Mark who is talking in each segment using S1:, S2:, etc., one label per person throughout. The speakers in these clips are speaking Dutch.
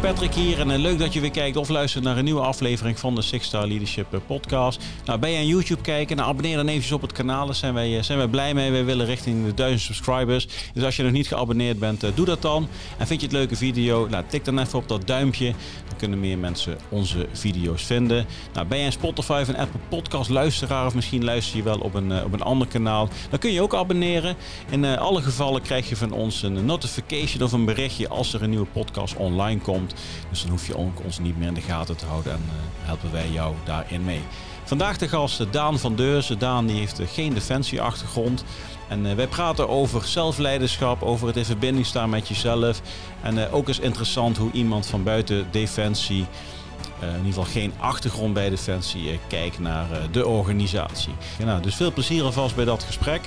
S1: Patrick hier en eh, leuk dat je weer kijkt of luistert naar een nieuwe aflevering van de Six Star Leadership eh, Podcast. Nou, ben je aan YouTube kijken? Nou, abonneer dan eventjes op het kanaal. Daar zijn wij, eh, zijn wij blij mee. Wij willen richting de 1000 subscribers. Dus als je nog niet geabonneerd bent, doe dat dan. En vind je het leuke video? Nou, tik dan even op dat duimpje. Kunnen meer mensen onze video's vinden. Nou, ben je een Spotify of Apple Podcast luisteraar of misschien luister je wel op een, op een ander kanaal? Dan kun je ook abonneren. In alle gevallen krijg je van ons een notification of een berichtje als er een nieuwe podcast online komt. Dus dan hoef je ons niet meer in de gaten te houden en uh, helpen wij jou daarin mee. Vandaag de gast eh, Daan van Deurzen. Daan die heeft eh, geen defensieachtergrond. En wij praten over zelfleiderschap, over het in verbinding staan met jezelf. En ook is interessant hoe iemand van buiten defensie, in ieder geval geen achtergrond bij defensie, kijkt naar de organisatie. nou, dus veel plezier alvast bij dat gesprek.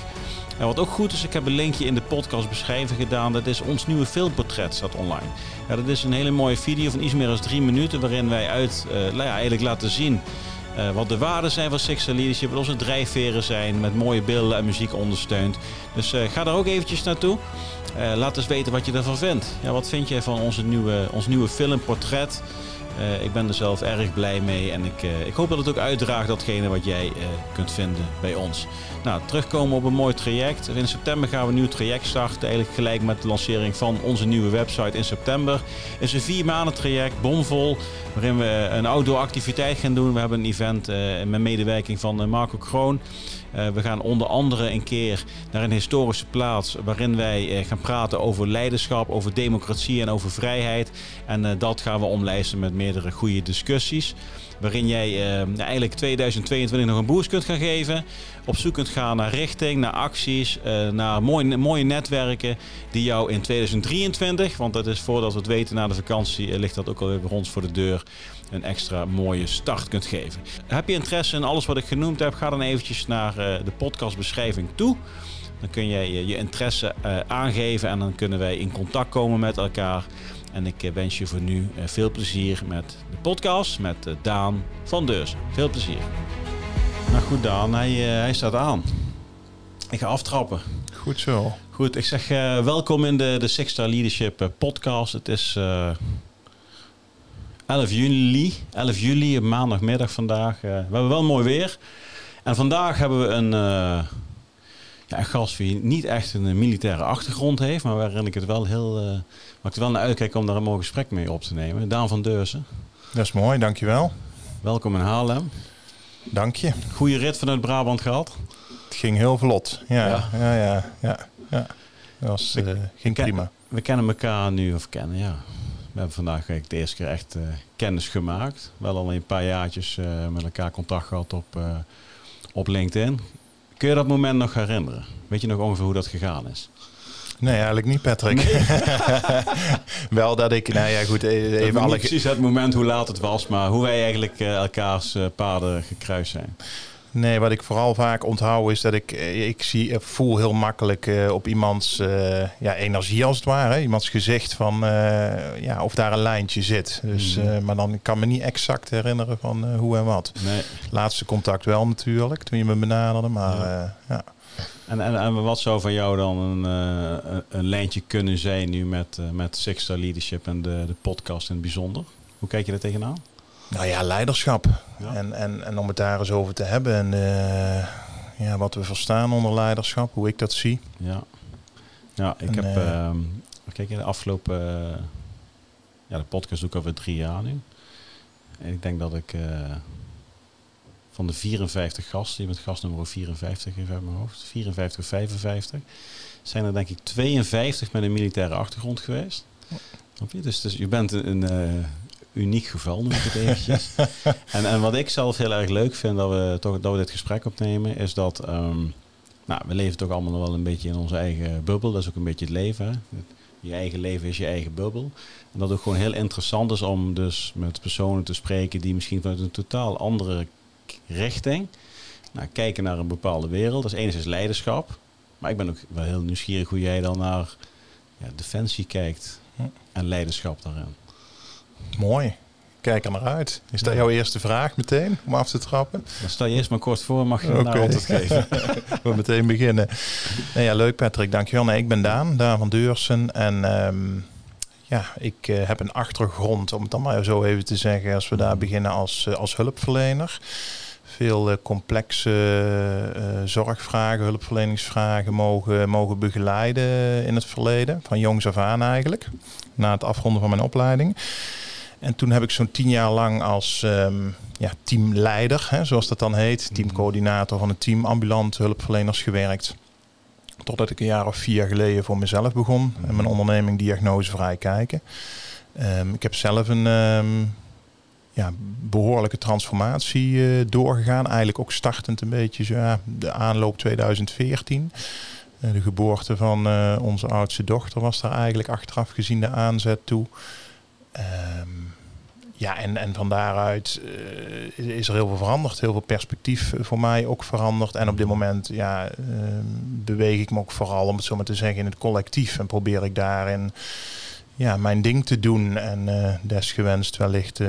S1: En wat ook goed is, ik heb een linkje in de podcast beschrijven gedaan. Dat is ons nieuwe filmportret, staat online. Ja, dat is een hele mooie video van iets meer dan drie minuten, waarin wij uit, nou ja, eigenlijk laten zien uh, wat de waarden zijn van Sixer Leadership, wat onze drijfveren zijn, met mooie beelden en muziek ondersteund. Dus uh, ga daar ook eventjes naartoe. laat eens weten wat je ervan vindt. Ja, wat vind jij van onze nieuwe, ons nieuwe filmportret? Uh, ik ben er zelf erg blij mee en ik, uh, ik hoop dat het ook uitdraagt datgene wat jij uh, kunt vinden bij ons. Nou, terugkomen op een mooi traject. In september gaan we een nieuw traject starten. Eigenlijk gelijk met de lancering van onze nieuwe website in september. Het is een vier maanden traject, bomvol. Waarin we een outdoor activiteit gaan doen. We hebben een event met medewerking van Marco Kroon. Uh, we gaan onder andere een keer naar een historische plaats waarin wij uh, gaan praten over leiderschap, over democratie en over vrijheid. En uh, dat gaan we omlijsten met meerdere goede discussies. Waarin jij eigenlijk 2022 nog een boost kunt gaan geven. Op zoek kunt gaan naar richting, naar acties, naar mooie, mooie netwerken die jou in 2023, want dat is voordat we het weten na de vakantie, ligt dat ook alweer bij ons voor de deur een extra mooie start kunt geven. Heb je interesse in alles wat ik genoemd heb, ga dan eventjes naar uh, de podcastbeschrijving toe. Dan kun je je, je interesse uh, aangeven en dan kunnen wij in contact komen met elkaar. En ik uh, wens je voor nu veel plezier met de podcast met Daan van Deurzen. Veel plezier. Nou goed Daan, hij, hij staat aan. Ik ga aftrappen.
S2: Goed zo.
S1: Goed, ik zeg welkom in de, de Six Star Leadership podcast. Het is 11 juli, 11 juli, maandagmiddag vandaag. Uh, we hebben wel mooi weer. En vandaag hebben we een, ja, een gast die niet echt een militaire achtergrond heeft, maar waarin ik het wel heel, uh, waar ik er wel naar uitkijk om daar een mooi gesprek mee op te nemen. Daan van Deurzen.
S2: Dat is mooi, dankjewel.
S1: Welkom in Haarlem.
S2: Dank je.
S1: Goede rit vanuit Brabant gehad.
S2: Het ging heel vlot. Ja, ja, ja, ja. ja, ja. Dat was, ging prima.
S1: We kennen elkaar nu, of kennen, ja we hebben vandaag de eerste keer echt uh, kennis gemaakt. Wel al een paar jaartjes uh, met elkaar contact gehad op, uh, op LinkedIn. Kun je dat moment nog herinneren? Weet je nog ongeveer hoe dat gegaan is?
S2: Nee, eigenlijk niet, Patrick. Nee. Wel dat ik, nou ja, goed, e- even
S1: alle... precies het moment hoe laat het was, maar hoe wij eigenlijk elkaars paden gekruist zijn.
S2: Nee, wat ik vooral vaak onthoud is dat ik, eh, ik zie, eh, voel heel makkelijk uh, op iemands uh, ja, energie als het ware. Iemands gezicht van uh, ja, of daar een lijntje zit. Dus, mm. maar dan kan me niet exact herinneren van hoe en wat. Nee. Laatste contact wel natuurlijk, toen je me benaderde. Maar ja. ja.
S1: En, en, en wat zou van jou dan een, een lijntje kunnen zijn nu met, met Sixstar Leadership en de, de podcast in het bijzonder? Hoe kijk je daar tegenaan?
S2: Nou ja, leiderschap. En, en, en om het daar eens over te hebben. En uh, ja, wat we verstaan onder leiderschap, hoe ik dat zie.
S1: Ja, ja ik heb... Uh, kijk, in de afgelopen... Uh, ja, de podcast doe ik alweer drie jaar nu. En ik denk dat ik... van de 54 gasten, die met gast nummer 54 even uit mijn hoofd. 54 of 55. Zijn er denk ik 52 met een militaire achtergrond geweest. je? Dus, dus je bent een, uniek geval, noem ik het eventjes. en, en wat ik zelf heel erg leuk vind dat we, toch, dat we dit gesprek opnemen, is dat ehm, nou, we leven toch allemaal wel een beetje in onze eigen bubbel. Dat is ook een beetje het leven. Hè? Je eigen leven is je eigen bubbel. En dat het ook gewoon heel interessant is om dus met personen te spreken die misschien vanuit een totaal andere richting nou, kijken naar een bepaalde wereld. Dat is enerzijds leiderschap. Maar ik ben ook wel heel nieuwsgierig hoe jij dan naar ja, defensie kijkt en leiderschap daarin.
S2: Mooi. Kijk er naar uit. Is dat jouw eerste vraag meteen om af te trappen?
S1: Dan stel je eerst maar kort voor, mag je okay. naar antwoord geven.
S2: We meteen beginnen. Nee, ja, leuk Patrick, dankjewel. Nee, ik ben Daan, Daan van Deursen. En um, ja, ik heb een achtergrond, om het dan maar zo even te zeggen, als we daar beginnen als, als hulpverlener veel complexe zorgvragen, hulpverleningsvragen mogen, mogen begeleiden in het verleden. Van jongs af aan eigenlijk, na het afronden van mijn opleiding. En toen heb ik zo'n tien jaar lang als um, ja, teamleider, hè, zoals dat dan heet, mhm. teamcoördinator van een team ambulante hulpverleners gewerkt. Totdat ik een jaar of vier geleden voor mezelf begon en mijn onderneming Diagnosevrij Kijken. Um, ik heb zelf een um, ja, behoorlijke transformatie uh, doorgegaan. Eigenlijk ook startend een beetje zo, ja, de aanloop 2014. Uh, de geboorte van uh, onze oudste dochter was daar eigenlijk achteraf gezien de aanzet toe. Um, ja, en, en van daaruit uh, is er heel veel veranderd. Heel veel perspectief voor mij ook veranderd. En op dit moment ja, uh, beweeg ik me ook vooral, om het zo maar te zeggen, in het collectief. En probeer ik daarin ja, mijn ding te doen. En uh, desgewenst wellicht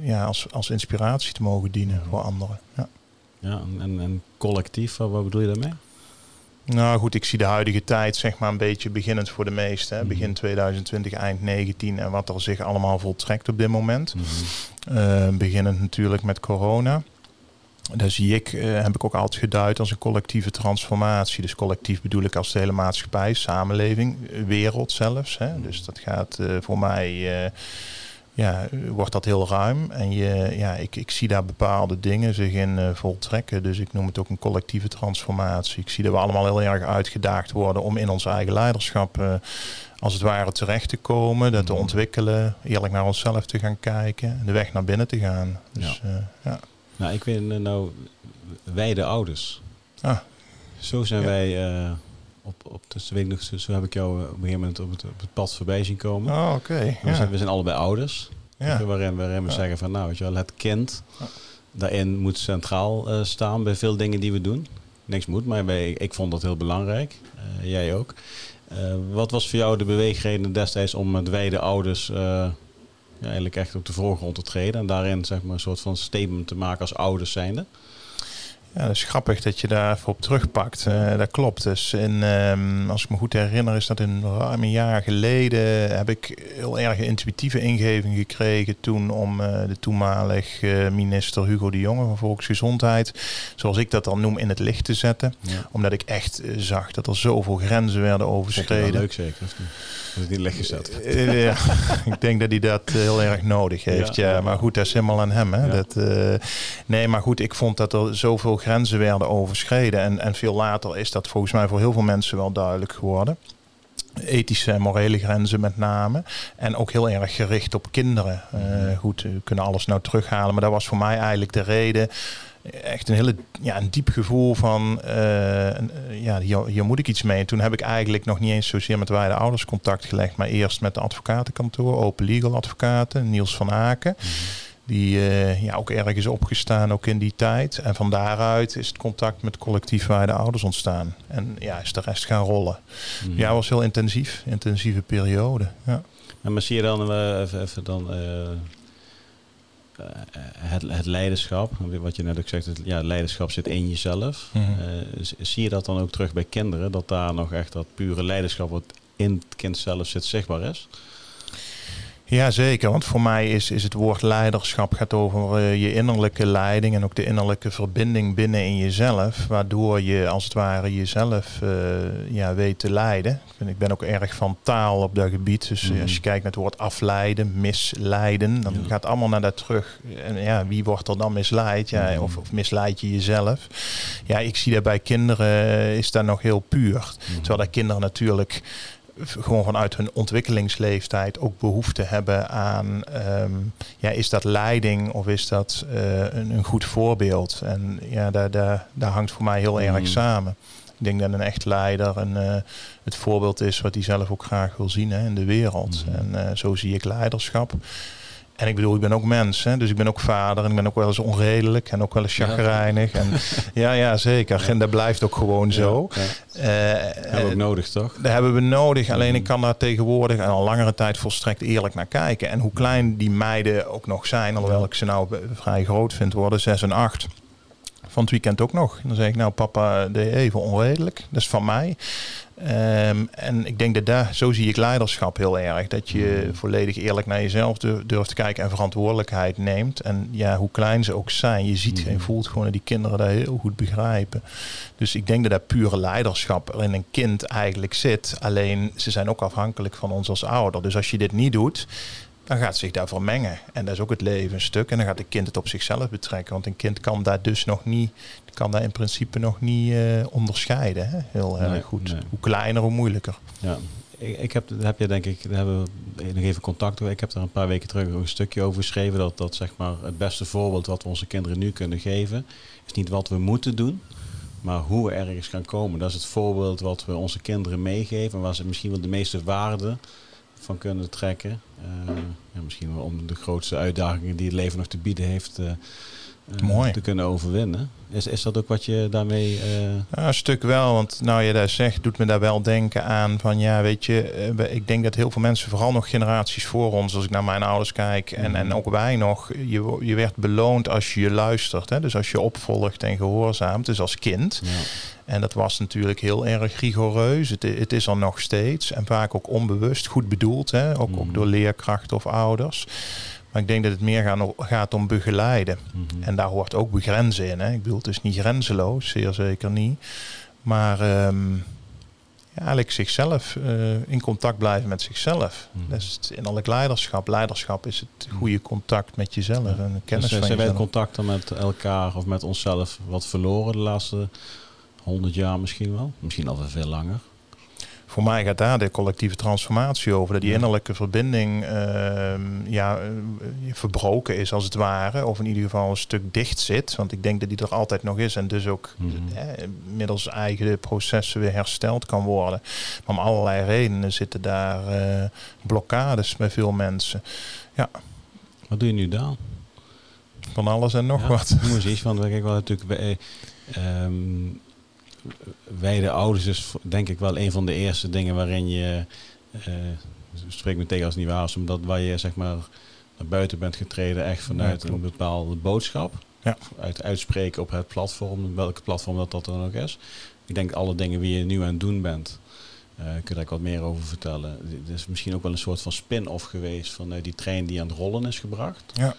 S2: ja, als, als inspiratie te mogen dienen voor anderen. Ja,
S1: ja en, en collectief, wat bedoel je daarmee?
S2: Nou goed, ik zie de huidige tijd zeg maar een beetje beginnend voor de meesten. Mhm. Begin 2020, eind 19 en wat er zich allemaal voltrekt op dit moment. Mm beginnend natuurlijk met corona. Daar zie ik, uh, heb ik ook altijd geduid als een collectieve transformatie. Dus collectief bedoel ik als de hele maatschappij, samenleving, wereld zelfs. Hè. Dus dat gaat uh, voor mij ja, wordt dat heel ruim. En je, ja, ik, ik zie daar bepaalde dingen zich in uh, voltrekken. Dus ik noem het ook een collectieve transformatie. Ik zie dat we allemaal heel erg uitgedaagd worden om in ons eigen leiderschap uh, als het ware terecht te komen. Dat te mhm. ontwikkelen, eerlijk naar onszelf te gaan kijken en de weg naar binnen te gaan. Dus, ja. Uh, ja.
S1: Nou, ik weet nou, wij de ouders. Ah. Zo zijn wij op, op dus ik nog, zo, heb ik jou op een gegeven moment op het, op het pad voorbij zien komen.
S2: Oh, oké.
S1: We, zijn, we zijn allebei ouders. Ja. Waarin, waarin we zeggen van nou, weet je wel, het kind daarin moet centraal uh, staan bij veel dingen die we doen. Niks moet, maar bij, ik vond dat heel belangrijk. Uh, jij ook. Uh, wat was voor jou de beweegreden destijds om met wijde ouders ja, eigenlijk echt op de voorgrond te treden en daarin zeg maar een soort van statement te maken als ouders zijnde?
S2: Ja, dat is grappig dat je daar even op terugpakt. Uh, dat klopt. Dus in, um, als ik me goed herinner, is dat een ruim een jaar geleden heb ik heel erg intuïtieve ingeving gekregen toen om uh, de toenmalig uh, minister Hugo de Jonge van Volksgezondheid, zoals ik dat dan noem, in het licht te zetten. Ja. Omdat ik echt zag dat er zoveel grenzen werden overschreden.
S1: leuk zeker, of niet? Dat is niet licht gezet.
S2: ja, ik denk dat hij dat heel erg nodig heeft. Ja, ja. Maar goed, dat is helemaal aan hem. Hè? Dat, nee, maar goed, ik vond dat er zoveel grenzen werden overschreden. En, en veel later is dat volgens mij voor heel veel mensen wel duidelijk geworden ethische en morele grenzen met name. En ook heel erg gericht op kinderen. Uh, goed, we kunnen alles nou terughalen, maar dat was voor mij eigenlijk de reden. Echt een hele ja, een diep gevoel van uh, ja, hier, hier, moet ik iets mee. En toen heb ik eigenlijk nog niet eens zozeer met wijde ouders contact gelegd, maar eerst met de advocatenkantoor, Open Legal Advocaten, Niels van Aken. Mhm. Die uh, ja, ook erg is opgestaan, ook in die tijd. En van daaruit is het contact met collectief waarde ouders ontstaan. En ja, is de rest gaan rollen. Mm. Ja, was heel intensief. Intensieve periode. Ja.
S1: En maar zie je dan uh, even, even, dan... Uh, het, het, leiderschap, wat je net ook zegt, het, ja, leiderschap zit in jezelf. Mm -hmm. zie je dat dan ook terug bij kinderen, dat daar nog echt dat pure leiderschap wat in het kind zelf zit zichtbaar is?
S2: Ja, zeker. Want voor mij is, is het woord leiderschap gaat over uh, je innerlijke leiding en ook de innerlijke verbinding binnen in jezelf. Waardoor je als het ware jezelf uh, ja, weet te leiden. Ik ben ook erg van taal op dat gebied. Dus mm. als je kijkt naar het woord afleiden, misleiden, dan gaat allemaal naar dat terug. En ja, wie wordt er dan misleid? Ja, mm. of, of misleid je jezelf? Ja, ik zie dat bij kinderen is dat nog heel puur. Mm. Terwijl dat kinderen natuurlijk gewoon vanuit hun ontwikkelingsleeftijd ook behoefte hebben aan, ehm, ja, is dat leiding of is dat uh, een, een, goed voorbeeld? En ja, daar, daar, daar hangt voor mij heel erg mm. samen. Ik denk dat een echt leider een, uh, het voorbeeld is wat hij zelf ook graag wil zien hè, in de wereld. Mm. En uh, zo zie ik leiderschap. En ik bedoel, ik ben ook mens, hè? dus ik ben ook vader en ik ben ook wel eens onredelijk en ook wel eens chagrijnig. Ja, en, ja, ja zeker. En dat blijft ook gewoon zo.
S1: Ja, uh, hebben we ook nodig, toch?
S2: Dat hebben we nodig. Alleen ik kan daar tegenwoordig en al langere tijd volstrekt eerlijk naar kijken. En hoe klein die meiden ook nog zijn, alhoewel ik ze nou vrij groot vind worden, 6 en 8 van het weekend ook nog. En dan zeg ik, nou papa, deed even onredelijk. Dat is van mij. Ehm, en ik denk dat daar, zo zie ik leiderschap heel erg. Dat je
S1: Mm.
S2: volledig eerlijk naar jezelf dur- durft te kijken en verantwoordelijkheid neemt. En ja, hoe klein ze ook zijn, je ziet en voelt gewoon dat die kinderen dat heel goed begrijpen. Dus ik denk dat dat pure leiderschap er in een kind eigenlijk zit. Alleen ze zijn ook afhankelijk van ons als ouder. Dus als je dit niet doet, dan gaat zich daar vermengen. En dat is ook het leven een stuk. En dan gaat een kind het op zichzelf betrekken. Want een kind kan daar dus nog niet, kan daar in principe nog niet eh, onderscheiden. Hè? Heel erg
S1: Nee,
S2: goed.
S1: nee.
S2: Hoe kleiner, hoe moeilijker.
S1: Ja, ik, ik heb, daar heb je denk ik, daar hebben we nog even contact over. Ik heb er een paar weken terug een stukje over geschreven. Dat, dat zeg maar het beste voorbeeld wat we onze kinderen nu kunnen geven, is niet wat we moeten doen, maar hoe we ergens gaan komen. Dat is het voorbeeld wat we onze kinderen meegeven. En waar ze misschien wel de meeste waarde van kunnen trekken. Eh, ja, misschien wel om de grootste uitdagingen die het leven nog te bieden heeft. Eh,
S2: Mooi.
S1: te kunnen overwinnen. Is, is dat ook wat je daarmee... eh,
S2: Ja, een stuk wel, want nou je dat zegt, doet me daar wel denken aan van ja, weet je, eh, ik denk dat heel veel mensen, vooral nog generaties voor ons, als ik naar mijn ouders kijk en, en ook wij nog, je, je werd beloond als je je luistert. Hè? Dus als je opvolgt en gehoorzaamt, dus als kind.
S1: ja.
S2: En dat was natuurlijk heel erg rigoureus. Het, is er nog steeds en vaak ook onbewust, goed bedoeld, hè? Ook, ook
S1: Mhm.
S2: door leerkrachten of ouders. Maar ik denk dat het meer gaan, gaat om begeleiden.
S1: Mhm.
S2: En daar hoort ook begrenzen in. Hè? Ik bedoel, het is niet grenzeloos, zeer zeker niet. Maar ehm, ja, eigenlijk zichzelf, eh, in contact blijven met zichzelf.
S1: Mhm.
S2: Dat is het innerlijk leiderschap. Leiderschap is het goede contact met jezelf en de kennis
S1: Dus,
S2: van
S1: zijn wij in contacten met elkaar of met onszelf wat verloren de laatste honderd jaar misschien wel? Misschien al veel langer.
S2: Voor mij gaat daar de collectieve transformatie over. Dat die
S1: Ja.
S2: innerlijke verbinding ehm, ja, eh, verbroken is als het ware. Of in ieder geval een stuk dicht zit. Want ik denk dat die er altijd nog is. En dus ook
S1: Mhm.
S2: eh, middels eigen processen weer hersteld kan worden. Maar om allerlei redenen zitten daar eh, blokkades bij veel mensen.
S1: Wat doe je nu dan?
S2: Van alles en nog
S1: Ja,
S2: wat.
S1: Noem eens iets, want kijk wel natuurlijk bij, ehm, wij de ouders is denk ik wel een van de eerste dingen waarin je, eh spreek me tegen als het niet waar is, omdat waar je zeg maar naar buiten bent getreden echt vanuit
S2: Ja,
S1: een bepaalde boodschap.
S2: Ja.
S1: Uit uitspreken op het platform, welke platform dat, dat dan ook is. Ik denk alle dingen die je nu aan het doen bent, eh kun je daar wat meer over vertellen. Dit is misschien ook wel een soort van spin-off geweest van eh, die trein die aan het rollen is gebracht.
S2: Ja.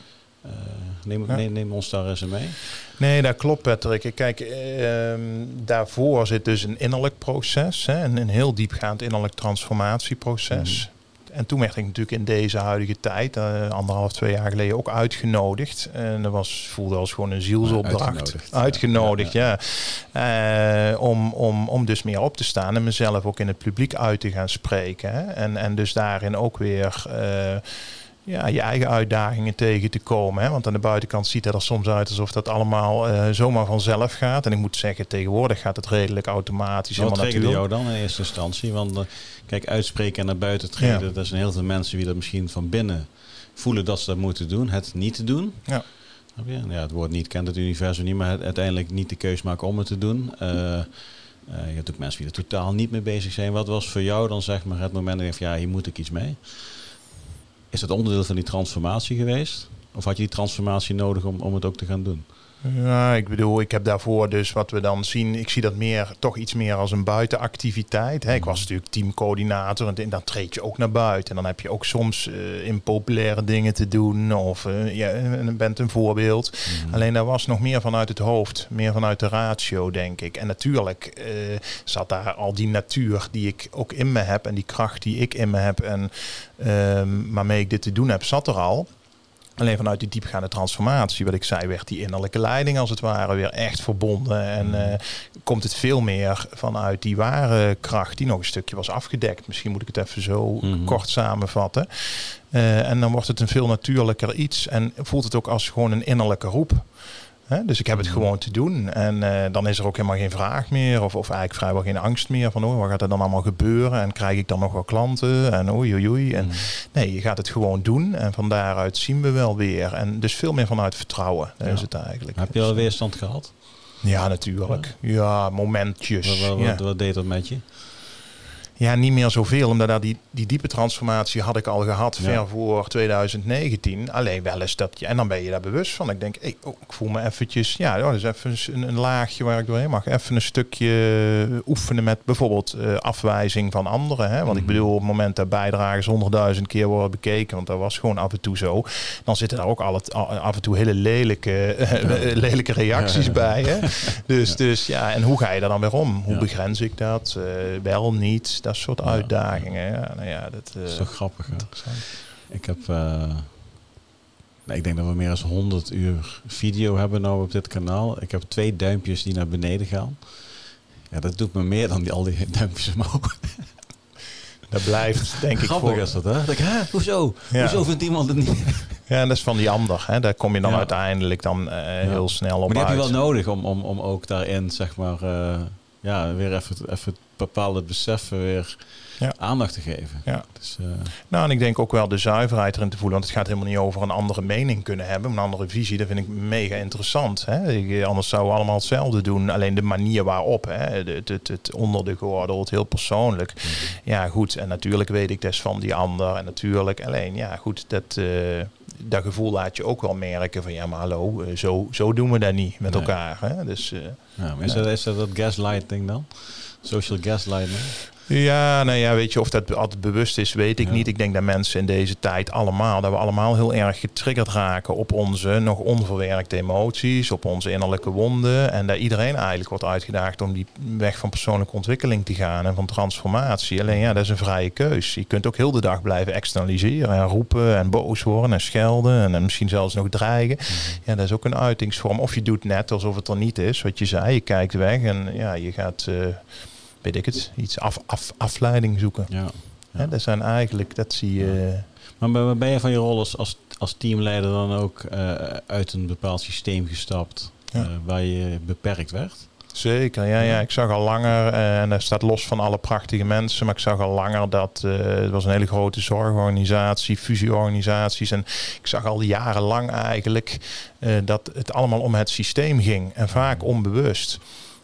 S1: Eh, neem,
S2: Ja.
S1: neem, neem ons daar eens in mee.
S2: Nee, dat klopt Patrick. Kijk, ehm, daarvoor zit dus een innerlijk proces. Hè, een, een heel diepgaand innerlijk transformatieproces. En toen werd ik natuurlijk in deze huidige tijd, eh, anderhalf, twee jaar geleden, ook uitgenodigd. En dat was, voelde als gewoon een zielsopdracht.
S1: Uitgenodigd,
S2: Uitgenodigd,
S1: ja.
S2: ja. Eh, om, om, om dus meer op te staan en mezelf ook in het publiek uit te gaan spreken. Hè. En, en dus daarin ook weer... eh, ja, je eigen uitdagingen tegen te komen. Hè? Want aan de buitenkant ziet het er soms uit alsof dat allemaal eh, zomaar vanzelf gaat. En ik moet zeggen, tegenwoordig gaat het redelijk automatisch.
S1: Wat triggerde
S2: natuurlijk.
S1: jou dan in eerste instantie? Want eh, kijk, uitspreken en naar buiten treden,
S2: Ja.
S1: dat zijn heel veel mensen die dat misschien van binnen voelen dat ze dat moeten doen, het niet te doen.
S2: Ja.
S1: Ja, het woord niet kent het universum niet, maar uiteindelijk niet de keus maken om het te doen. Eh, je hebt ook mensen die er totaal niet mee bezig zijn. Wat was voor jou dan zeg maar het moment dat je van, ja, hier moet ik iets mee? Is dat onderdeel van die transformatie geweest? Of had je die transformatie nodig om, om het ook te gaan doen?
S2: Ja, ik bedoel, ik heb daarvoor dus wat we dan zien. Ik zie dat meer, toch iets meer als een buitenactiviteit. Hè. Ik was natuurlijk teamcoördinator en dan treed je ook naar buiten. En dan heb je ook soms eh, impopulaire dingen te doen. Of eh, ja, en bent een voorbeeld. Alleen daar was nog meer vanuit het hoofd, meer vanuit de ratio, denk ik. En natuurlijk eh, zat daar al die natuur die ik ook in me heb en die kracht die ik in me heb en ehm, waarmee ik dit te doen heb, zat er al. Alleen vanuit die diepgaande transformatie, wat ik zei, werd die innerlijke leiding als het ware weer echt verbonden. En eh, komt het veel meer vanuit die ware kracht die nog een stukje was afgedekt. Misschien moet ik het even zo
S1: Mhm.
S2: kort samenvatten. Eh, en dan wordt het een veel natuurlijker iets en voelt het ook als gewoon een innerlijke roep. Hè? Dus ik heb het
S1: Mhm.
S2: gewoon te doen. En eh, dan is er ook helemaal geen vraag meer. Of, of eigenlijk vrijwel geen angst meer. Van oh, wat gaat er dan allemaal gebeuren? En krijg ik dan nog wel klanten? En oei oei oei. En
S1: Mhm.
S2: nee, je gaat het gewoon doen. En van daaruit zien we wel weer. En dus veel meer vanuit vertrouwen.
S1: Ja.
S2: is het eigenlijk.
S1: Heb je al weerstand gehad?
S2: Ja, natuurlijk. Ja, momentjes.
S1: Wat, wat,
S2: ja.
S1: wat, wat deed dat met je?
S2: Ja, niet meer zoveel, omdat die, die diepe transformatie had ik al gehad
S1: Ja.
S2: ver voor 2019. Alleen wel eens dat je, en dan ben je daar bewust van. Ik denk, hey, oh, ik voel me eventjes, ja, dat is even een, een laagje waar ik doorheen mag. Even een stukje oefenen met bijvoorbeeld eh, afwijzing van anderen. Hè? Want ik
S1: Mhm.
S2: bedoel, op het moment dat bijdragers honderdduizend keer worden bekeken, want dat was gewoon af en toe zo, dan zitten daar ook al het, af en toe hele lelijke, eh, lelijke reacties
S1: Ja,
S2: bij. Hè? Dus,
S1: Ja.
S2: dus ja, en hoe ga je daar dan weer om? Hoe begrens ik dat? Eh, wel, niet? Dat soort uitdagingen. Ja, nou ja, dat, eh,
S1: Dat is toch grappig, hè? Ik heb... eh, ik denk dat we meer dan 100 uur video hebben nou op dit kanaal. Ik heb twee duimpjes die naar beneden gaan. Ja, dat doet me meer dan die, al die duimpjes omhoog.
S2: Dat blijft, denk ik,
S1: Grappig
S2: voor,
S1: is dat, hè? Dat ik, hè? Hoezo?
S2: Ja.
S1: Hoezo vindt iemand het niet?
S2: Ja, dat is van die ander. Hè? Daar kom je dan
S1: Ja.
S2: uiteindelijk dan eh, heel snel op
S1: Maar die heb je
S2: uit.
S1: wel nodig om, om, om ook daarin, zeg maar, eh, ja, weer even, even bepaalde beseffen weer
S2: Ja.
S1: aandacht te geven.
S2: Ja.
S1: Dus, eh,
S2: Nou, en ik denk ook wel de zuiverheid erin te voelen. Want het gaat helemaal niet over een andere mening kunnen hebben. Een andere visie, dat vind ik mega interessant. Hè? Ik, anders zouden we allemaal hetzelfde doen. Alleen de manier waarop. Hè? Het, het, het onder de gordel, het heel persoonlijk. Ja, goed. En natuurlijk weet ik des van die ander. En natuurlijk, alleen, ja, goed. Dat, eh, dat gevoel laat je ook wel merken van... Ja, maar hallo, eh, zo, zo doen we dat niet met
S1: Nee.
S2: elkaar. Hè? Dus... eh,
S1: ja, maar is, dat, is dat dat gaslighting dan? Social gaslighting?
S2: Ja, nou ja, weet je of dat altijd bewust is, weet ik
S1: Ja.
S2: niet. Ik denk dat mensen in deze tijd allemaal, dat we allemaal heel erg getriggerd raken op onze nog onverwerkte emoties, op onze innerlijke wonden. En dat iedereen eigenlijk wordt uitgedaagd om die weg van persoonlijke ontwikkeling te gaan en van transformatie. Alleen ja, dat is een vrije keus. Je kunt ook heel de dag blijven externaliseren en roepen en boos worden en schelden en, en misschien zelfs nog dreigen. Ja, dat is ook een uitingsvorm. Of je doet net alsof het er niet is, wat je zei. Je kijkt weg en ja, je gaat, eh, weet ik het, iets af, af, afleiding zoeken.
S1: Ja.
S2: Hè, dat zijn eigenlijk, dat zie je.
S1: Maar ben, ben je van je rol als, als, als teamleider dan ook eh, uit een bepaald systeem gestapt
S2: Ja.
S1: eh, waar je beperkt werd?
S2: Zeker, ja, ja. Ik zag al langer, eh, en dat staat los van alle prachtige mensen, maar ik zag al langer dat het was een hele grote zorgorganisatie, fusieorganisaties. En ik zag al jarenlang eigenlijk dat het allemaal om het systeem ging. En vaak onbewust.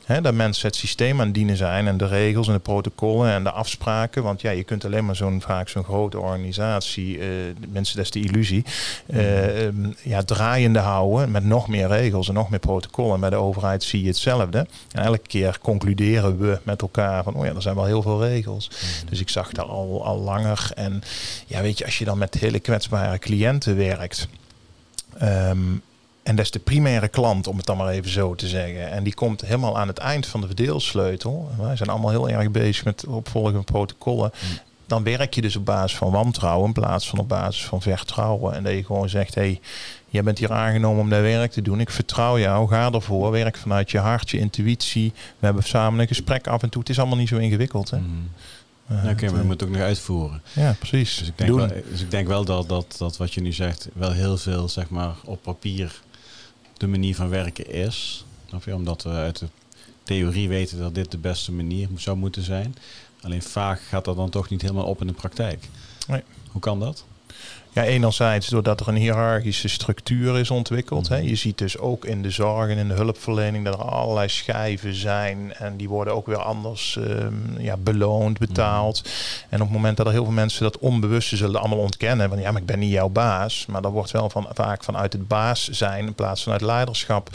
S2: Hè, dat mensen het systeem aan het dienen zijn en de regels en de protocollen en de afspraken. Want ja, je kunt alleen maar zo'n vaak zo'n grote organisatie, eh, mensen, dat is de illusie, eh, ehm, ja, draaiende houden met nog meer regels en nog meer protocollen. Bij de overheid zie je hetzelfde. En elke keer concluderen we met elkaar van, oh ja, er zijn wel heel veel regels. Dus ik zag dat al, al langer. En ja, weet je, als je dan met hele kwetsbare cliënten werkt. ehm, en dat is de primaire klant, om het dan maar even zo te zeggen. En die komt helemaal aan het eind van de verdeelsleutel. Wij zijn allemaal heel erg bezig met opvolgen van protocollen. Dan werk je dus op basis van wantrouwen in plaats van op basis van vertrouwen. En dat je gewoon zegt, hé, hey, jij bent hier aangenomen om dat werk te doen. Ik vertrouw jou, ga ervoor. Werk vanuit je hart, je intuïtie. We hebben samen een gesprek af en toe. Het is allemaal niet zo ingewikkeld. Hè? Eh,
S1: Ja, Oké,
S2: het,
S1: maar je
S2: eh,
S1: moet het ook nog uitvoeren.
S2: ja, precies.
S1: Dus ik denk,
S2: Doen.
S1: wel, dus ik denk wel dat, dat, dat wat je nu zegt wel heel veel zeg maar, op papier de manier van werken is. Je? Omdat we uit de theorie weten dat dit de beste manier zou moeten zijn. Alleen vaak gaat dat dan toch niet helemaal op in de praktijk.
S2: Nee.
S1: Hoe kan dat?
S2: Ja, enerzijds doordat er een hiërarchische structuur is ontwikkeld. Hè.
S1: Mhm.
S2: Je ziet dus ook in de zorg en in de hulpverlening dat er allerlei schijven zijn. En die worden ook weer anders ehm, ja, beloond, betaald. En op het moment dat er heel veel mensen dat onbewuste zullen allemaal ontkennen. Van ja, maar ik ben niet jouw baas. Maar dat wordt wel van, vaak vanuit het baas zijn in plaats van uit leiderschap.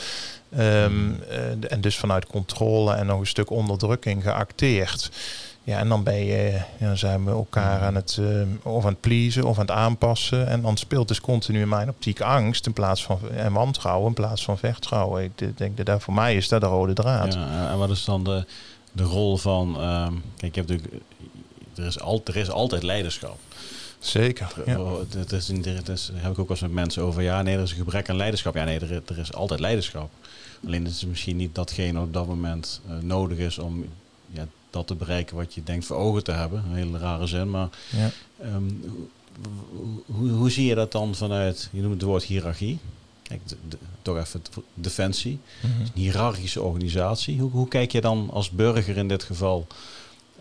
S2: ehm, eh, en dus vanuit controle en nog een stuk onderdrukking geacteerd. Ja, en dan ben je, dan zijn we elkaar aan het, eh, of aan het pleasen of aan het aanpassen. En dan speelt dus continu in mijn optiek angst in plaats van, en wantrouwen in plaats van vertrouwen. Ik de- denk dat daar voor mij is dat de rode draad.
S1: Ja, en wat is dan de, de rol van... ehm, kijk, je hebt natuurlijk, er, is al, er is altijd leiderschap.
S2: Zeker. Ja.
S1: Dat is, in- dat is, daar heb ik ook wel eens met mensen over. Ja, nee, er is een gebrek aan leiderschap. Ja, nee, er, er is altijd leiderschap. Alleen het is misschien niet datgene op dat moment eh, nodig is om dat te bereiken wat je denkt voor ogen te hebben. Een hele rare zin, maar
S2: Ja.
S1: ehm, hoe, hoe, zie je dat dan vanuit, je noemt het woord hiërarchie. Kijk, de- de- toch even defensie.
S2: Mhm.
S1: Een hiërarchische organisatie. Hoe, hoe kijk je dan als burger in dit geval,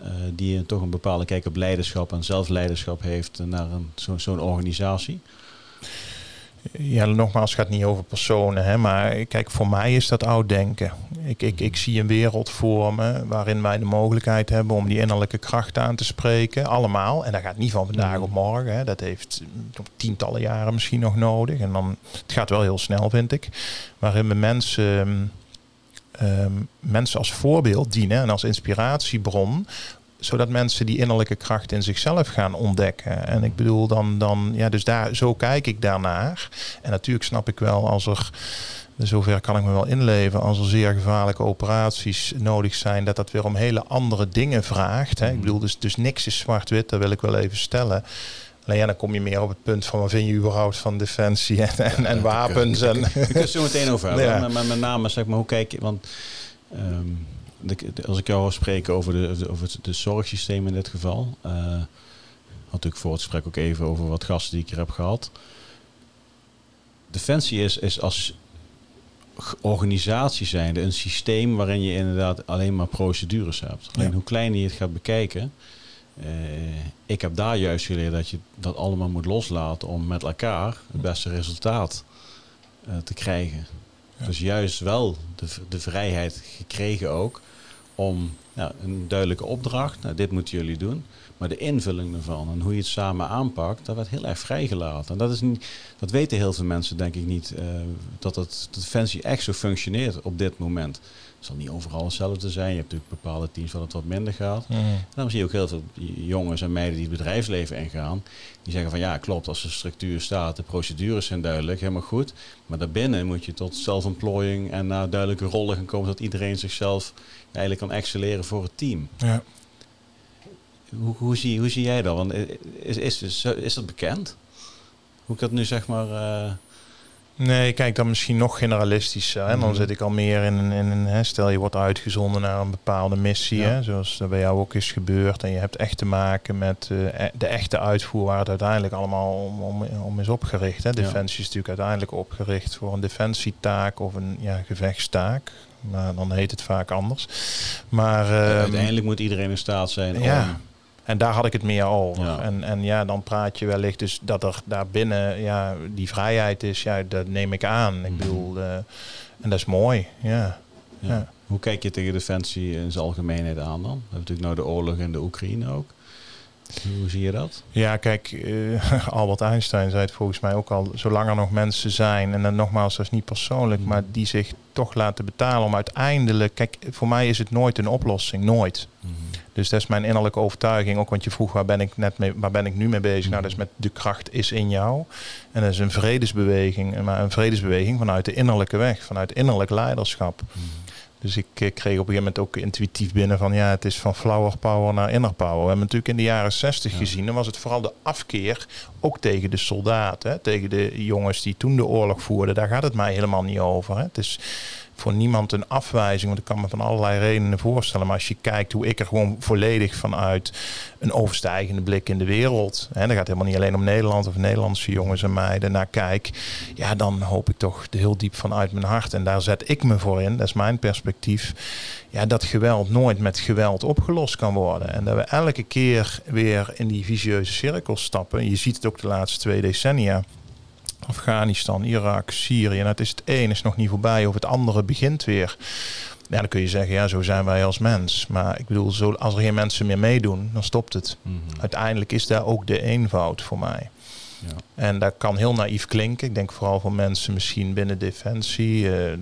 S1: eh, die toch een bepaalde kijk op leiderschap en zelfleiderschap heeft, naar zo- zo'n organisatie?
S2: Ja, nogmaals, het gaat niet over personen. Hè, maar kijk, voor mij is dat oud denken. Ik, ik, ik zie een wereld voor me waarin wij de mogelijkheid hebben om die innerlijke kracht aan te spreken. Allemaal. En dat gaat niet van vandaag op morgen. Hè. Dat heeft tientallen jaren misschien nog nodig. En dan, het gaat wel heel snel, vind ik. Waarin we mensen, um, mensen als voorbeeld dienen en als inspiratiebron zodat mensen die innerlijke kracht in zichzelf gaan ontdekken. En ik bedoel, dan, dan ja, dus daar, zo kijk ik daarnaar. En natuurlijk snap ik wel als er, zover kan ik me wel inleven, als er zeer gevaarlijke operaties nodig zijn, dat dat weer om hele andere dingen vraagt. Hè. Ik bedoel, dus, dus niks is zwart-wit, dat wil ik wel even stellen. Alleen ja, dan kom je meer op het punt van wat vind je überhaupt van defensie en, en, wapens. En,
S1: ik kan het zo meteen over hebben. Ja. Maar met name zeg maar, hoe kijk je, want ehm, als ik jou hoor spreken over, de, over het de zorgsysteem in dit geval. Uh, had ik voor het gesprek ook even over wat gasten die ik hier heb gehad. Defensie is, is als organisatie zijnde een systeem waarin je inderdaad alleen maar procedures hebt. Alleen hoe kleiner je het gaat bekijken. Uh, ik heb daar juist geleerd dat je dat allemaal moet loslaten om met elkaar het beste resultaat uh, te krijgen. Dus juist wel de, de vrijheid gekregen ook om ja, een duidelijke opdracht. Nou, dit moeten jullie doen. Maar de invulling ervan en hoe je het samen aanpakt, dat werd heel erg vrijgelaten. En dat, is niet, dat weten heel veel mensen, denk ik niet, uh, dat, het, dat Fancy echt zo functioneert op dit moment. Het zal niet overal hetzelfde zijn. Je hebt natuurlijk bepaalde teams waar het wat minder gaat. Mm. En dan zie je ook heel veel jongens en meiden die het bedrijfsleven ingaan. Die zeggen van ja, klopt, als de structuur staat, de procedures zijn duidelijk, helemaal goed. Maar daarbinnen moet je tot self-employing en naar duidelijke rollen gaan komen, dat iedereen zichzelf eigenlijk kan excelleren voor het team. Ja. Hoe, hoe, zie, hoe zie jij dat? Want is, is, is, is dat bekend? Hoe ik dat nu zeg maar... Uh...
S2: Nee, kijk dan misschien nog generalistischer. Hè? Dan mhm. zit ik al meer in een, in een hè, stel je wordt uitgezonden naar een bepaalde missie, hè? zoals dat bij jou ook is gebeurd. En je hebt echt te maken met uh, de echte uitvoer waar het uiteindelijk allemaal om, om, om is opgericht. Hè? Defensie is natuurlijk uiteindelijk opgericht voor een defensietaak of een ja, gevechtstaak. Nou, dan heet het vaak anders. Maar
S1: ehm, uiteindelijk moet iedereen in staat zijn
S2: ja. om en daar had ik het meer over. En, en ja, dan praat je wellicht dus dat er daarbinnen ja, die vrijheid is. Ja, dat neem ik aan. Ik mhm. bedoel, uh, en dat is mooi. Ja. ja.
S1: Hoe kijk je tegen defensie in zijn algemeenheid aan dan? We hebben natuurlijk nou de oorlog in de Oekraïne ook. Hoe zie je dat?
S2: Ja, kijk, uh, Albert Einstein zei het volgens mij ook al. Zolang er nog mensen zijn, en dan nogmaals, dat is niet persoonlijk, maar die zich toch laten betalen om uiteindelijk. Kijk, voor mij is het nooit een oplossing, nooit. Mhm. Dus dat is mijn innerlijke overtuiging. Ook want je vroeg waar ben ik net mee, waar ben ik nu mee bezig? Nou, dat is met de kracht is in jou. En dat is een vredesbeweging, maar een vredesbeweging vanuit de innerlijke weg, vanuit innerlijk leiderschap. Mhm. Dus ik kreeg op een gegeven moment ook intuïtief binnen van ja, het is van flower power naar inner power. We hebben natuurlijk in de jaren 60 gezien, dan was het vooral de afkeer ook tegen de soldaten, hè, tegen de jongens die toen de oorlog voerden. Daar gaat het mij helemaal niet over. Hè. Het is voor niemand een afwijzing, want ik kan me van allerlei redenen voorstellen. Maar als je kijkt hoe ik er gewoon volledig vanuit een overstijgende blik in de wereld, hè, dat gaat helemaal niet alleen om Nederland of Nederlandse jongens en meiden, naar kijk, ja, dan hoop ik toch heel diep vanuit mijn hart. En daar zet ik me voor in, dat is mijn perspectief. Ja, dat geweld nooit met geweld opgelost kan worden. En dat we elke keer weer in die visieuze cirkels stappen. Je ziet het ook de laatste twee decennia. Afghanistan, Irak, Syrië. Nou, het is het een is nog niet voorbij of het andere begint weer. Ja, dan kun je zeggen, ja, zo zijn wij als mens. Maar ik bedoel, zo, als er geen mensen meer meedoen, dan stopt het. Mhm. Uiteindelijk is daar ook de eenvoud voor mij. Ja. En dat kan heel naïef klinken. Ik denk vooral voor mensen misschien binnen defensie. Uh,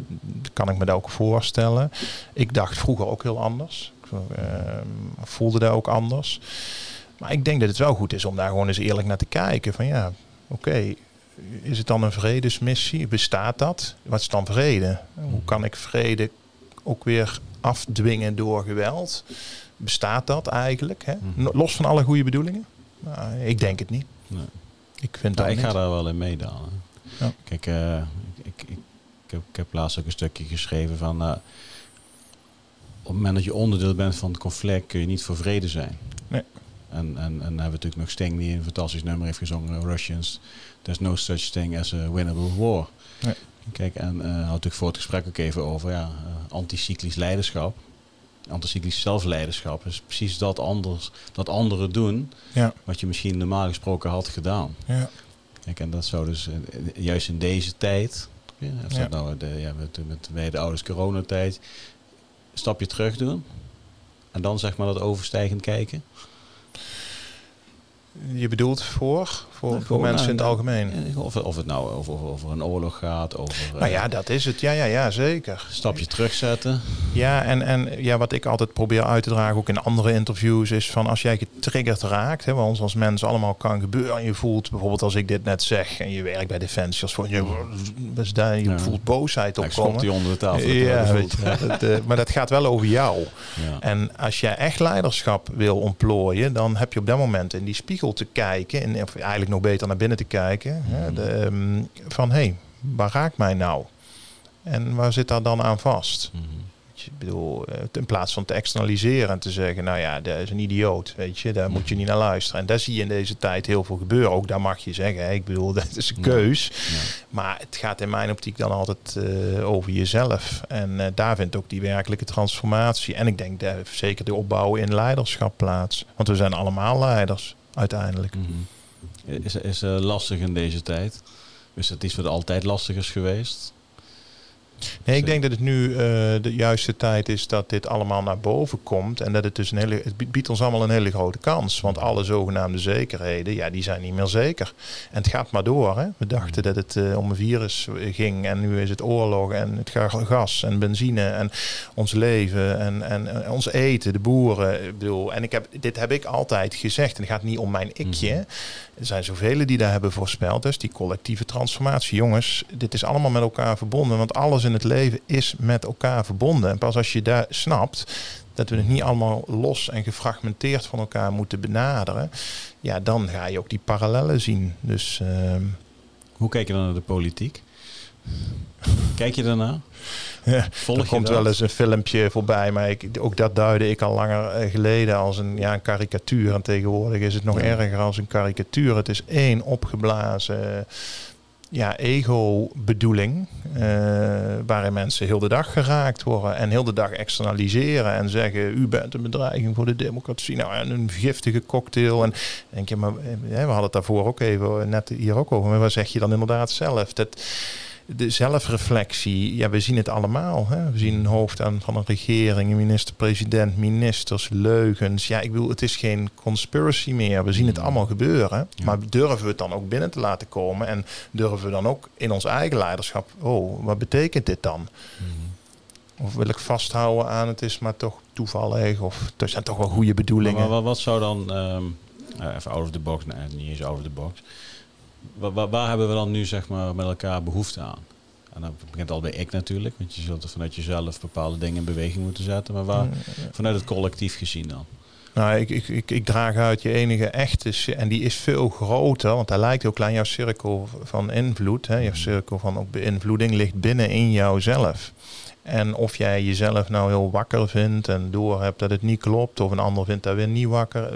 S2: kan ik me dat ook voorstellen. Ik dacht vroeger ook heel anders. Ik uh, voelde dat ook anders. Maar ik denk dat het wel goed is om daar gewoon eens eerlijk naar te kijken. Van ja, oké, is het dan een vredesmissie? Bestaat dat? Wat is dan vrede? Hoe kan ik vrede ook weer afdwingen door geweld? Bestaat dat eigenlijk? Hè? Mhm. Los van alle goede bedoelingen? Nou, ik denk het niet. Nee.
S1: Ik, vind nou, ik ga daar wel in meedaan. Ja. Kijk, uh, ik, ik, ik, heb, ik, heb, laatst ook een stukje geschreven van... Uh, op het moment dat je onderdeel bent van het conflict kun je niet voor vrede zijn. Nee. En, en, en dan hebben we natuurlijk nog Sting die een fantastisch nummer heeft gezongen, Russians. There's no such thing as a winnable war. Kijk, en uh, had natuurlijk voor het gesprek ook even over ja, uh, anticyclisch leiderschap. Anticyclisch zelfleiderschap is precies dat anders, dat anderen doen, ja. wat je misschien normaal gesproken had gedaan. Ja. Kijk, en dat zou dus eh, juist in deze tijd, ja, of dat nou de, ja, met, met bij de ouders coronatijd, een stapje terug doen. En dan zeg maar dat overstijgend kijken.
S2: Je bedoelt voor? Voor, voor mensen in het algemeen?
S1: Of, of het nou over, over een oorlog gaat. Over,
S2: nou ja, dat is het. Ja, ja, ja zeker.
S1: Stapje terugzetten.
S2: Ja, en, en ja, wat ik altijd probeer uit te dragen, ook in andere interviews, is van als jij getriggerd raakt, hè, wat ons als mensen allemaal kan gebeuren. En je voelt bijvoorbeeld als ik dit net zeg en je werkt bij Defensie, als voor je, dus je voelt boosheid opkomen.
S1: Ja, die onder de tafel.
S2: Ja, weet je, dat, uh, maar dat gaat wel over jou. Ja. En als jij echt leiderschap wil ontplooien, dan heb je op dat moment in die spiegel te kijken. En eigenlijk nog beter naar binnen te kijken. Hè, de, ehm, van hé, hey, waar raakt mij nou? En waar zit daar dan aan vast? Mm -hmm. Ik bedoel, eh, in plaats van te externaliseren en te zeggen, nou ja, dat is een idioot, weet je, daar moet je niet naar luisteren. En daar zie je in deze tijd heel veel gebeuren. Ook daar mag je zeggen, hè, ik bedoel, dat is een keus. Ja. Maar het gaat in mijn optiek dan altijd uh, over jezelf. En uh, daar vindt ook die werkelijke transformatie. En ik denk dat zeker de opbouw in leiderschap plaats. Want we zijn allemaal leiders, uiteindelijk.
S1: Mm -hmm. Is, is uh, lastig in deze tijd? Is het iets wat altijd lastig is geweest?
S2: Nee, ik denk dat het nu uh, de juiste tijd is dat dit allemaal naar boven komt. En dat het dus een hele. Het biedt ons allemaal een hele grote kans. Want alle zogenaamde zekerheden, ja, die zijn niet meer zeker. En het gaat maar door. Hè? We dachten dat het uh, om een virus ging. En nu is het oorlog en het gas en benzine en ons leven en, en, en ons eten, de boeren. Ik bedoel, en ik heb, dit heb ik altijd gezegd. En het gaat niet om mijn ikje. Mm -hmm. Er zijn zoveel die daar hebben voorspeld. Dus die collectieve transformatie. Jongens, dit is allemaal met elkaar verbonden. Want alles in het leven is met elkaar verbonden. En pas als je daar snapt dat we het niet allemaal los en gefragmenteerd van elkaar moeten benaderen, ja, dan ga je ook die parallellen zien. Dus, uh...
S1: Hoe kijk je dan naar de politiek? Kijk je daarna?
S2: Ja, Volg er komt wel eens een filmpje voorbij, maar ik, ook dat duidde ik al langer geleden als een, ja, een karikatuur. En tegenwoordig is het nog ja. erger als een karikatuur. Het is één opgeblazen ja, ego-bedoeling, uh, waarin mensen heel de dag geraakt worden en heel de dag externaliseren en zeggen: U bent een bedreiging voor de democratie. Nou, en een giftige cocktail. En denk je, maar we hadden het daarvoor ook even net hier ook over. Maar wat zeg je dan inderdaad zelf? Dat de zelfreflectie, ja, we zien het allemaal. Hè? We zien een hoofd aan van een regering, een minister-president, ministers, leugens. Ja, ik bedoel, het is geen conspiracy meer. We zien het allemaal gebeuren. Ja. Maar durven we het dan ook binnen te laten komen? En durven we dan ook in ons eigen leiderschap, oh, wat betekent dit dan? Mm. Of wil ik vasthouden aan het is maar toch toevallig? Of er zijn toch wel goede bedoelingen?
S1: Maar, wat zou dan, um, even out of the box, nee, niet eens out of the box waar, waar, hebben we dan nu zeg maar, met elkaar behoefte aan? En dan begint al bij ik natuurlijk, want je zult er vanuit jezelf bepaalde dingen in beweging moeten zetten. Maar waar, vanuit het collectief gezien dan?
S2: Nou, ik, ik, ik, ik draag uit je enige echte, en die is veel groter, want hij lijkt ook klein. Jouw cirkel van invloed, hè, jouw cirkel van ook beïnvloeding ligt binnen in jouzelf. En of jij jezelf nou heel wakker vindt en door hebt dat het niet klopt, of een ander vindt dat weer niet wakker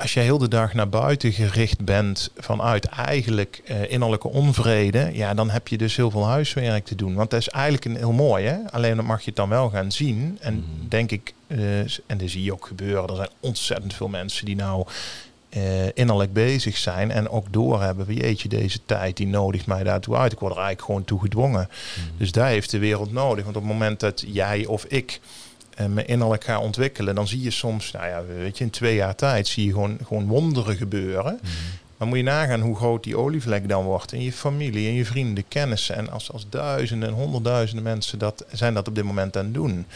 S2: als je heel de dag naar buiten gericht bent vanuit eigenlijk uh, innerlijke onvrede, ja, dan heb je dus heel veel huiswerk te doen. Want dat is eigenlijk een, heel mooi, hè? Alleen dan mag je het dan wel gaan zien. En mm. denk ik, uh, en dat zie je ook gebeuren, er zijn ontzettend veel mensen die nou uh, innerlijk bezig zijn en ook doorhebben jeetje, deze tijd die nodigt mij daartoe uit. Ik word er eigenlijk gewoon toe gedwongen. Mm. Dus daar heeft de wereld nodig. Want op het moment dat jij of ik en ga ontwikkelen, dan zie je soms, nou ja, weet je, in twee jaar tijd zie je gewoon, gewoon wonderen gebeuren. Mm. Maar moet je nagaan hoe groot die olievlek dan wordt in je familie, in je vrienden, kennissen. En als, als duizenden en honderdduizenden mensen dat, zijn dat op dit moment aan het doen.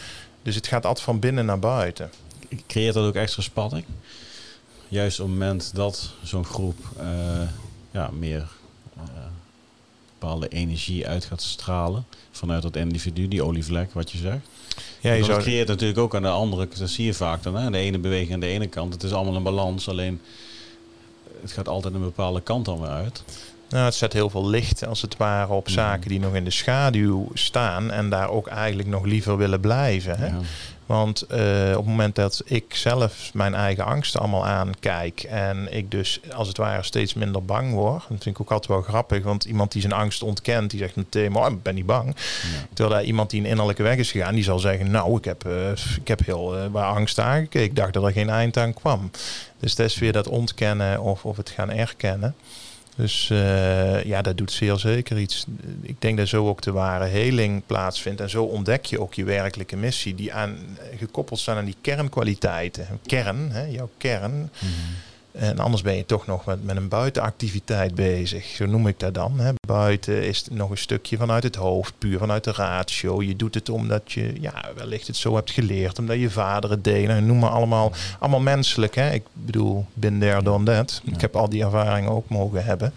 S2: Dus het gaat altijd van binnen naar buiten.
S1: Creëert dat ook extra spanning? Juist op het moment dat zo'n groep uh, ja, meer uh, bepaalde energie uit gaat stralen vanuit dat individu, die olievlek, wat je zegt. Ja, je dat zou... creëert natuurlijk ook aan de andere, dat zie je vaak dan. Hè? De ene beweging aan de ene kant. Het is allemaal een balans, alleen het gaat altijd een bepaalde kant dan weer uit.
S2: Nou, het zet heel veel licht als het ware op zaken die nog in de schaduw staan en daar ook eigenlijk nog liever willen blijven. Hè? Ja. Want uh, op het moment dat ik zelf mijn eigen angsten allemaal aankijk en ik dus als het ware steeds minder bang word, dat vind ik ook altijd wel grappig, want iemand die zijn angst ontkent, die zegt meteen, maar ik ben niet bang. Ja. Terwijl daar iemand die een innerlijke weg is gegaan, die zal zeggen, nou, ik heb, uh, ik heb heel uh, waar angst aangekeken, ik dacht dat er geen eind aan kwam. Dus dat is weer dat ontkennen of, of het gaan erkennen. Dus uh, ja, dat doet zeer zeker iets. Ik denk dat zo ook de ware heling plaatsvindt. En zo ontdek je ook je werkelijke missie, die aan, gekoppeld zijn aan die kernkwaliteiten. Kern, hè, jouw kern. Mm en anders ben je toch nog met, met een buitenactiviteit bezig. Zo noem ik dat dan. Hè. Buiten is het nog een stukje vanuit het hoofd, puur vanuit de ratio. Je doet het omdat je ja, wellicht het zo hebt geleerd, omdat je vader het deed. En noem maar allemaal, allemaal menselijk. Hè. Ik bedoel, bin there, done that. Ik heb al die ervaringen ook mogen hebben.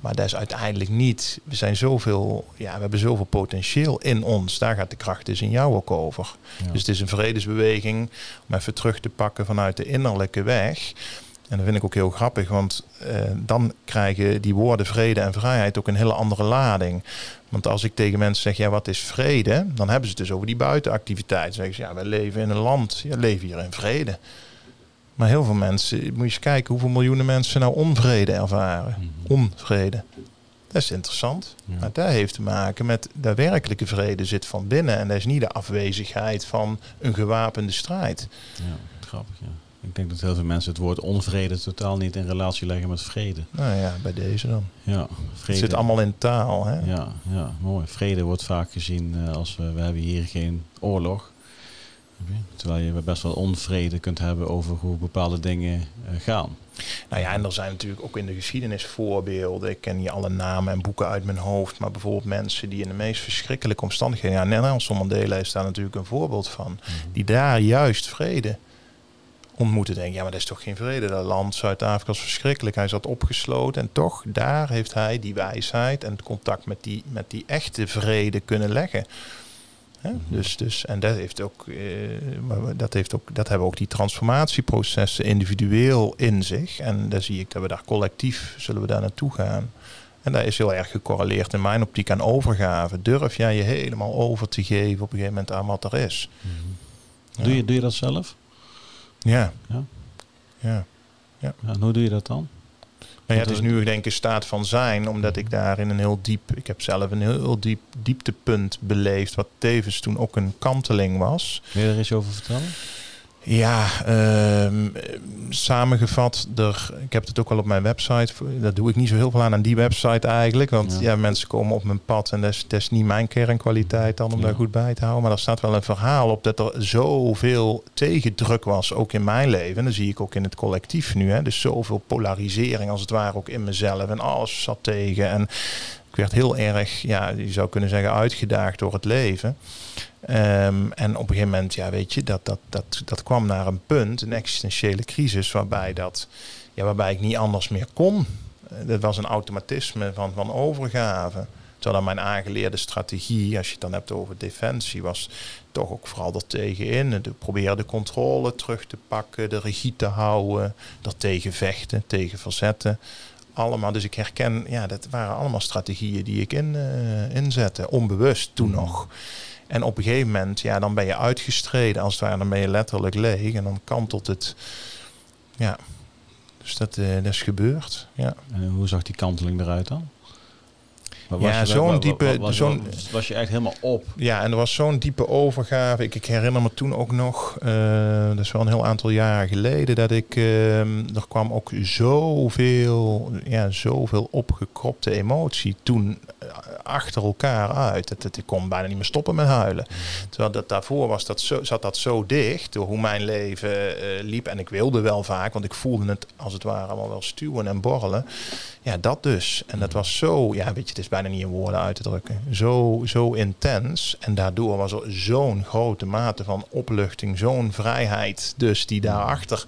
S2: Maar dat is uiteindelijk niet. We zijn zoveel, ja, we hebben zoveel potentieel in ons. Daar gaat de kracht dus in jou ook over. Dus het is een vredesbeweging om even terug te pakken vanuit de innerlijke weg. En dat vind ik ook heel grappig, want eh, dan krijgen die woorden vrede en vrijheid ook een hele andere lading. Want als ik tegen mensen zeg, ja, wat is vrede? Dan hebben ze het dus over die buitenactiviteit. Dan zeggen ze, ja, wij leven in een land, ja, leven hier in vrede. Maar heel veel mensen, moet je eens kijken hoeveel miljoenen mensen nou onvrede ervaren. Mhm. Onvrede. Dat is interessant. Maar dat heeft te maken met de werkelijke vrede zit van binnen. En dat is niet de afwezigheid van een gewapende strijd.
S1: Ja, grappig, ja. Ik denk dat heel veel mensen het woord onvrede totaal niet in relatie leggen met vrede.
S2: Nou ja, bij deze dan.
S1: Ja,
S2: vrede. Het zit allemaal in taal. Hè?
S1: Ja, ja, mooi. Vrede wordt vaak gezien uh, als we, we hebben hier geen oorlog. Terwijl je best wel onvrede kunt hebben over hoe bepaalde dingen uh, gaan.
S2: Nou ja, en er zijn natuurlijk ook in de geschiedenis voorbeelden. Ik ken niet alle namen en boeken uit mijn hoofd. Maar bijvoorbeeld mensen die in de meest verschrikkelijke omstandigheden. Ja, Nelson Mandela is daar natuurlijk een voorbeeld van. Mhm. Die daar juist vrede ontmoeten. Denk ja, maar dat is toch geen vrede. Dat land Zuid-Afrika is verschrikkelijk. Hij zat opgesloten en toch daar heeft hij die wijsheid en het contact met die, met die echte vrede kunnen leggen. Mhm. Dus, dus, en dat heeft ook, eh, dat heeft ook, dat hebben ook die transformatieprocessen individueel in zich. En daar zie ik dat we daar collectief zullen we daar naartoe gaan. En dat is heel erg gecorreleerd in mijn optiek aan overgave. Durf jij je helemaal over te geven op een gegeven moment aan wat er is.
S1: Mhm. Doe, je, doe je dat zelf?
S2: Ja.
S1: Ja.
S2: ja. ja.
S1: En hoe doe je dat dan?
S2: Nou ja, het is nu denk ik een staat van zijn, omdat ik daar in een heel diep, ik heb zelf een heel, diep dieptepunt beleefd, wat tevens toen ook een kanteling was.
S1: Wil je er eens over vertellen?
S2: Ja, uh, samengevat, er, ik heb het ook al op mijn website. Dat doe ik niet zo heel veel aan aan die website eigenlijk. Want ja, mensen komen op mijn pad en dat is, dat is niet mijn kernkwaliteit dan om daar goed bij te houden. Maar er staat wel een verhaal op dat er zoveel tegendruk was, ook in mijn leven. En dat zie ik ook in het collectief nu. Hè. Dus zoveel polarisering als het ware ook in mezelf. En alles zat tegen. En ik werd heel erg, ja, je zou kunnen zeggen, uitgedaagd door het leven. Ehm, en op een gegeven moment, ja, weet je, dat, dat, dat, dat kwam naar een punt, een existentiële crisis, waarbij, dat, ja, waarbij ik niet anders meer kon. Eh, dat was een automatisme van, van overgave. Terwijl dan mijn aangeleerde strategie, als je het dan hebt over defensie, was toch ook vooral er tegenin. De, proberen de controle terug te pakken, de regie te houden, er tegen vechten, tegen verzetten. Allemaal, dus ik herken, ja, dat waren allemaal strategieën die ik in, uh, inzette, onbewust toen mm. nog. En op een gegeven moment, ja, dan ben je uitgestreden als het ware. Dan ben je letterlijk leeg en dan kantelt het. Ja, dus dat, uh, dat is gebeurd. Ja.
S1: En hoe zag die kanteling eruit dan?
S2: Ja, zo'n diepe...
S1: Was,
S2: zo'n,
S1: was je echt helemaal op?
S2: Ja, en er was zo'n diepe overgave. Ik, ik, herinner me toen ook nog, uh, dat is wel een heel aantal jaren geleden, dat ik, uh, er kwam ook zoveel, ja, zoveel opgekropte emotie toen eh, achter elkaar uit. Dat, dat, ik kon bijna niet meer stoppen met huilen. Terwijl dat daarvoor was dat zo, zat dat zo dicht door hoe mijn leven uh, liep. En ik wilde wel vaak, want ik voelde het als het ware allemaal wel stuwen en borrelen. Ja, dat dus. En dat was zo, ja, weet je, het is bijna niet in woorden uit te drukken. Zo, zo intens. En daardoor was er zo'n grote mate van opluchting, zo'n vrijheid dus die daarachter.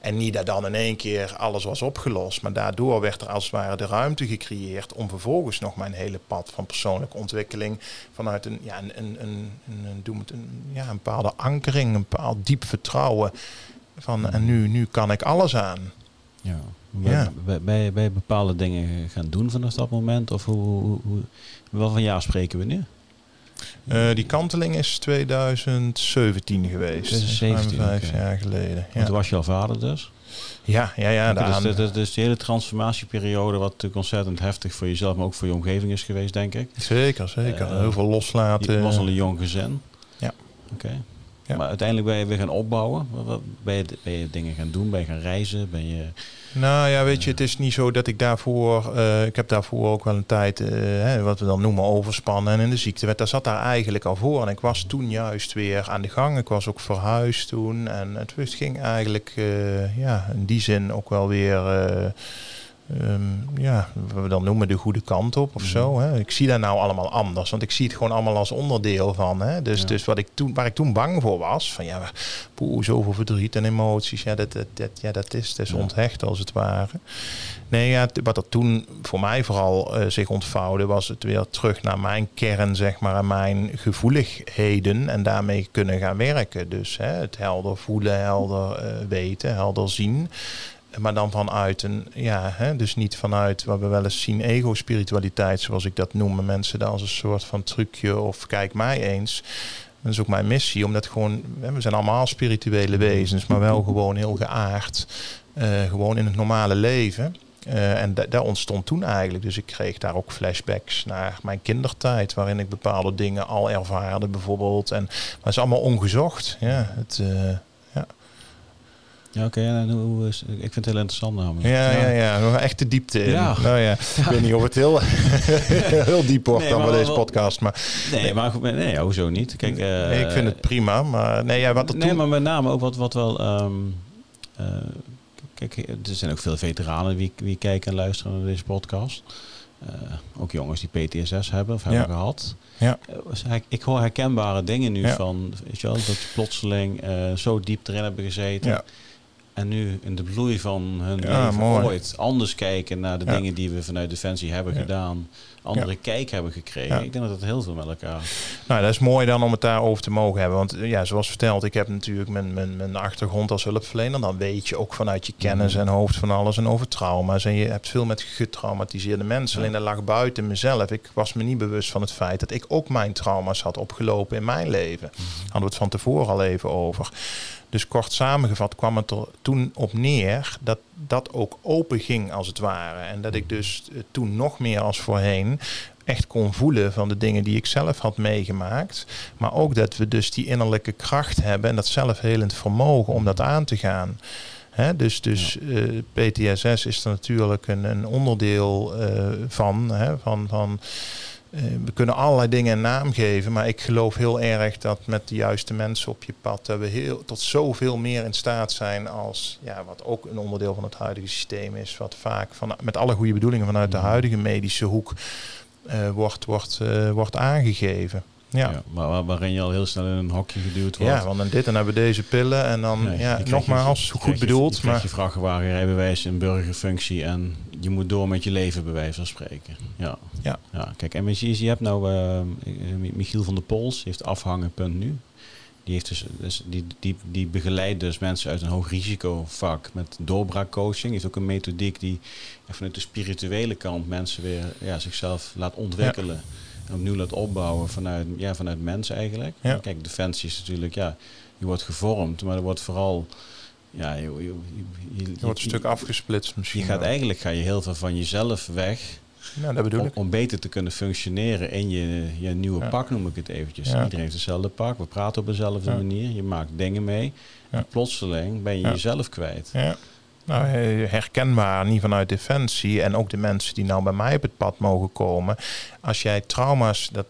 S2: En niet dat dan in één keer alles was opgelost, maar daardoor werd er als het ware de ruimte gecreëerd om vervolgens nog mijn hele pad van persoonlijke ontwikkeling vanuit een, ja, een, een, een, een, een, ja, een bepaalde ankering, een bepaald diep vertrouwen van en nu, nu kan ik alles aan.
S1: Ja. Ja. Bij, bij, bepaalde dingen gaan doen vanaf dat moment? Of hoe, hoe, hoe wat van jaar spreken we nu?
S2: Uh, die kanteling is 2017 geweest. 2017, vijf jaar geleden.
S1: Ja. Toen was je al vader dus?
S2: Ja, ja, ja.
S1: Okay, dus, dus, dus, de hele transformatieperiode, wat natuurlijk ontzettend heftig voor jezelf, maar ook voor je omgeving is geweest, denk ik.
S2: Zeker, zeker. Uh, Heel veel loslaten.
S1: Je was al een jong gezin.
S2: Ja.
S1: Oké. Maar uiteindelijk ben je weer gaan opbouwen. Ben je, ben je dingen gaan doen? Ben je gaan reizen? Ben je...
S2: Nou ja, weet je, het is niet zo dat ik daarvoor... Uh, ik heb daarvoor ook wel een tijd, uh, hè, wat we dan noemen, overspannen en in de ziektewet. Dat zat daar eigenlijk al voor. En ik was toen juist weer aan de gang. Ik was ook verhuisd toen. En het, ging eigenlijk uh, ja, in die zin ook wel weer um, ja, wat we dan noemen de goede kant op of mhm. zo. Hè. Ik zie dat nou allemaal anders, want ik zie het gewoon allemaal als onderdeel van. Hè. Dus, dus wat ik toen, waar ik toen bang voor was, van ja, poeh, zoveel verdriet en emoties, ja, dat, dat, dat ja, dat is, is onthecht als het ware. Nee, ja, wat er toen voor mij vooral uh, zich ontvouwde, was het weer terug naar mijn kern, zeg maar, en mijn gevoeligheden en daarmee kunnen gaan werken. Dus hè, het helder voelen, helder uh, weten, helder zien. Maar dan vanuit een, ja, hè, dus niet vanuit wat we wel eens zien, ego-spiritualiteit, zoals ik dat noem. Mensen daar als een soort van trucje of kijk mij eens. Dat is ook mijn missie, omdat gewoon, we zijn allemaal spirituele wezens, maar wel gewoon heel geaard. Uh, gewoon in het normale leven. Uh, en daar ontstond toen eigenlijk. Dus ik kreeg daar ook flashbacks naar mijn kindertijd, waarin ik bepaalde dingen al ervaarde, bijvoorbeeld. En, maar het is allemaal ongezocht. Ja, het, uh,
S1: ja, oké. Okay, ik vind het heel interessant namelijk.
S2: Ja, ja, ja. Nog echt de diepte in. Ja. Nou ja, ik weet niet of het heel, heel diep wordt dan bij deze podcast. Maar,
S1: nee, nee, maar nee, hoezo niet? Kijk,
S2: nee, ik vind het prima, maar nee, ja, wat er
S1: Nee, maar met name ook wat, wat wel... Um, uh, kijk, er zijn ook veel veteranen die, die kijken en luisteren naar deze podcast. Uh, ook jongens die PTSS hebben of hebben gehad. Ja. Uh, ik hoor herkenbare dingen nu van, weet je wel, dat plotseling zo diep erin hebben gezeten. En nu in de bloei van hun leven ooit anders kijken naar de dingen die we vanuit Defensie hebben gedaan. Andere kijk hebben gekregen. Ik denk dat het heel veel met elkaar.
S2: Nou, dat is mooi dan om het daarover te mogen hebben. Want ja, zoals verteld, ik heb natuurlijk mijn, mijn, mijn achtergrond als hulpverlener. Dan weet je ook vanuit je kennis mm. en hoofd van alles en over trauma's. En je hebt veel met getraumatiseerde mensen. Alleen dat lag buiten mezelf. Ik was me niet bewust van het feit dat ik ook mijn trauma's had opgelopen in mijn leven. Mm. Hadden we het van tevoren al even over. Dus kort samengevat kwam het er toen op neer dat dat ook open ging als het ware. En dat ik dus eh, toen nog meer als voorheen echt kon voelen van de dingen die ik zelf had meegemaakt. Maar ook dat we dus die innerlijke kracht hebben en dat zelfhelend vermogen om dat aan te gaan. dus dus uh, eh, PTSS is er natuurlijk een, een onderdeel uh, van, van, van eh, we kunnen allerlei dingen een naam geven, maar ik geloof heel erg dat met de juiste mensen op je pad dat we heel, tot zoveel meer in staat zijn als ja, wat ook een onderdeel van het huidige systeem is, wat vaak van, met alle goede bedoelingen vanuit de mm. huidige medische hoek uh, wordt, wordt, uh, wordt aangegeven. Ja.
S1: maar waarin je al heel snel in een hokje geduwd wordt.
S2: Ja, want dan dit en hebben we deze pillen en dan, ja, nogmaals, goed bedoeld.
S1: Je, maar je vrachtwagen, rijbewijs, een burgerfunctie en je moet door met je leven, bij wijze van spreken. Ja. Ja. ja kijk, en je, je hebt nou uh, Michiel van der Pols, heeft afhangen.nu. nu. Die, heeft dus, dus, die, die, die begeleidt dus mensen uit een hoog risicovak met doorbraakcoaching. Heeft ook een methodiek die vanuit de spirituele kant mensen weer ja, zichzelf laat ontwikkelen. En opnieuw laat opbouwen vanuit, ja, vanuit mensen eigenlijk. Ja. Kijk, defensie is natuurlijk, ja, je wordt gevormd, maar er wordt vooral ja, je, je,
S2: je, je wordt een stuk afgesplitst misschien.
S1: Je gaat eigenlijk ga je heel veel van jezelf weg.
S2: Dat bedoel
S1: om,
S2: ik.
S1: om beter te kunnen functioneren in je, je nieuwe pak, noem ik het eventjes. Iedereen heeft hetzelfde pak, we praten op dezelfde manier, je maakt dingen mee. En plotseling ben je jezelf kwijt.
S2: Ja. Nou, herkenbaar, niet vanuit defensie. En ook de mensen die nou bij mij op het pad mogen komen. Als jij trauma's dat,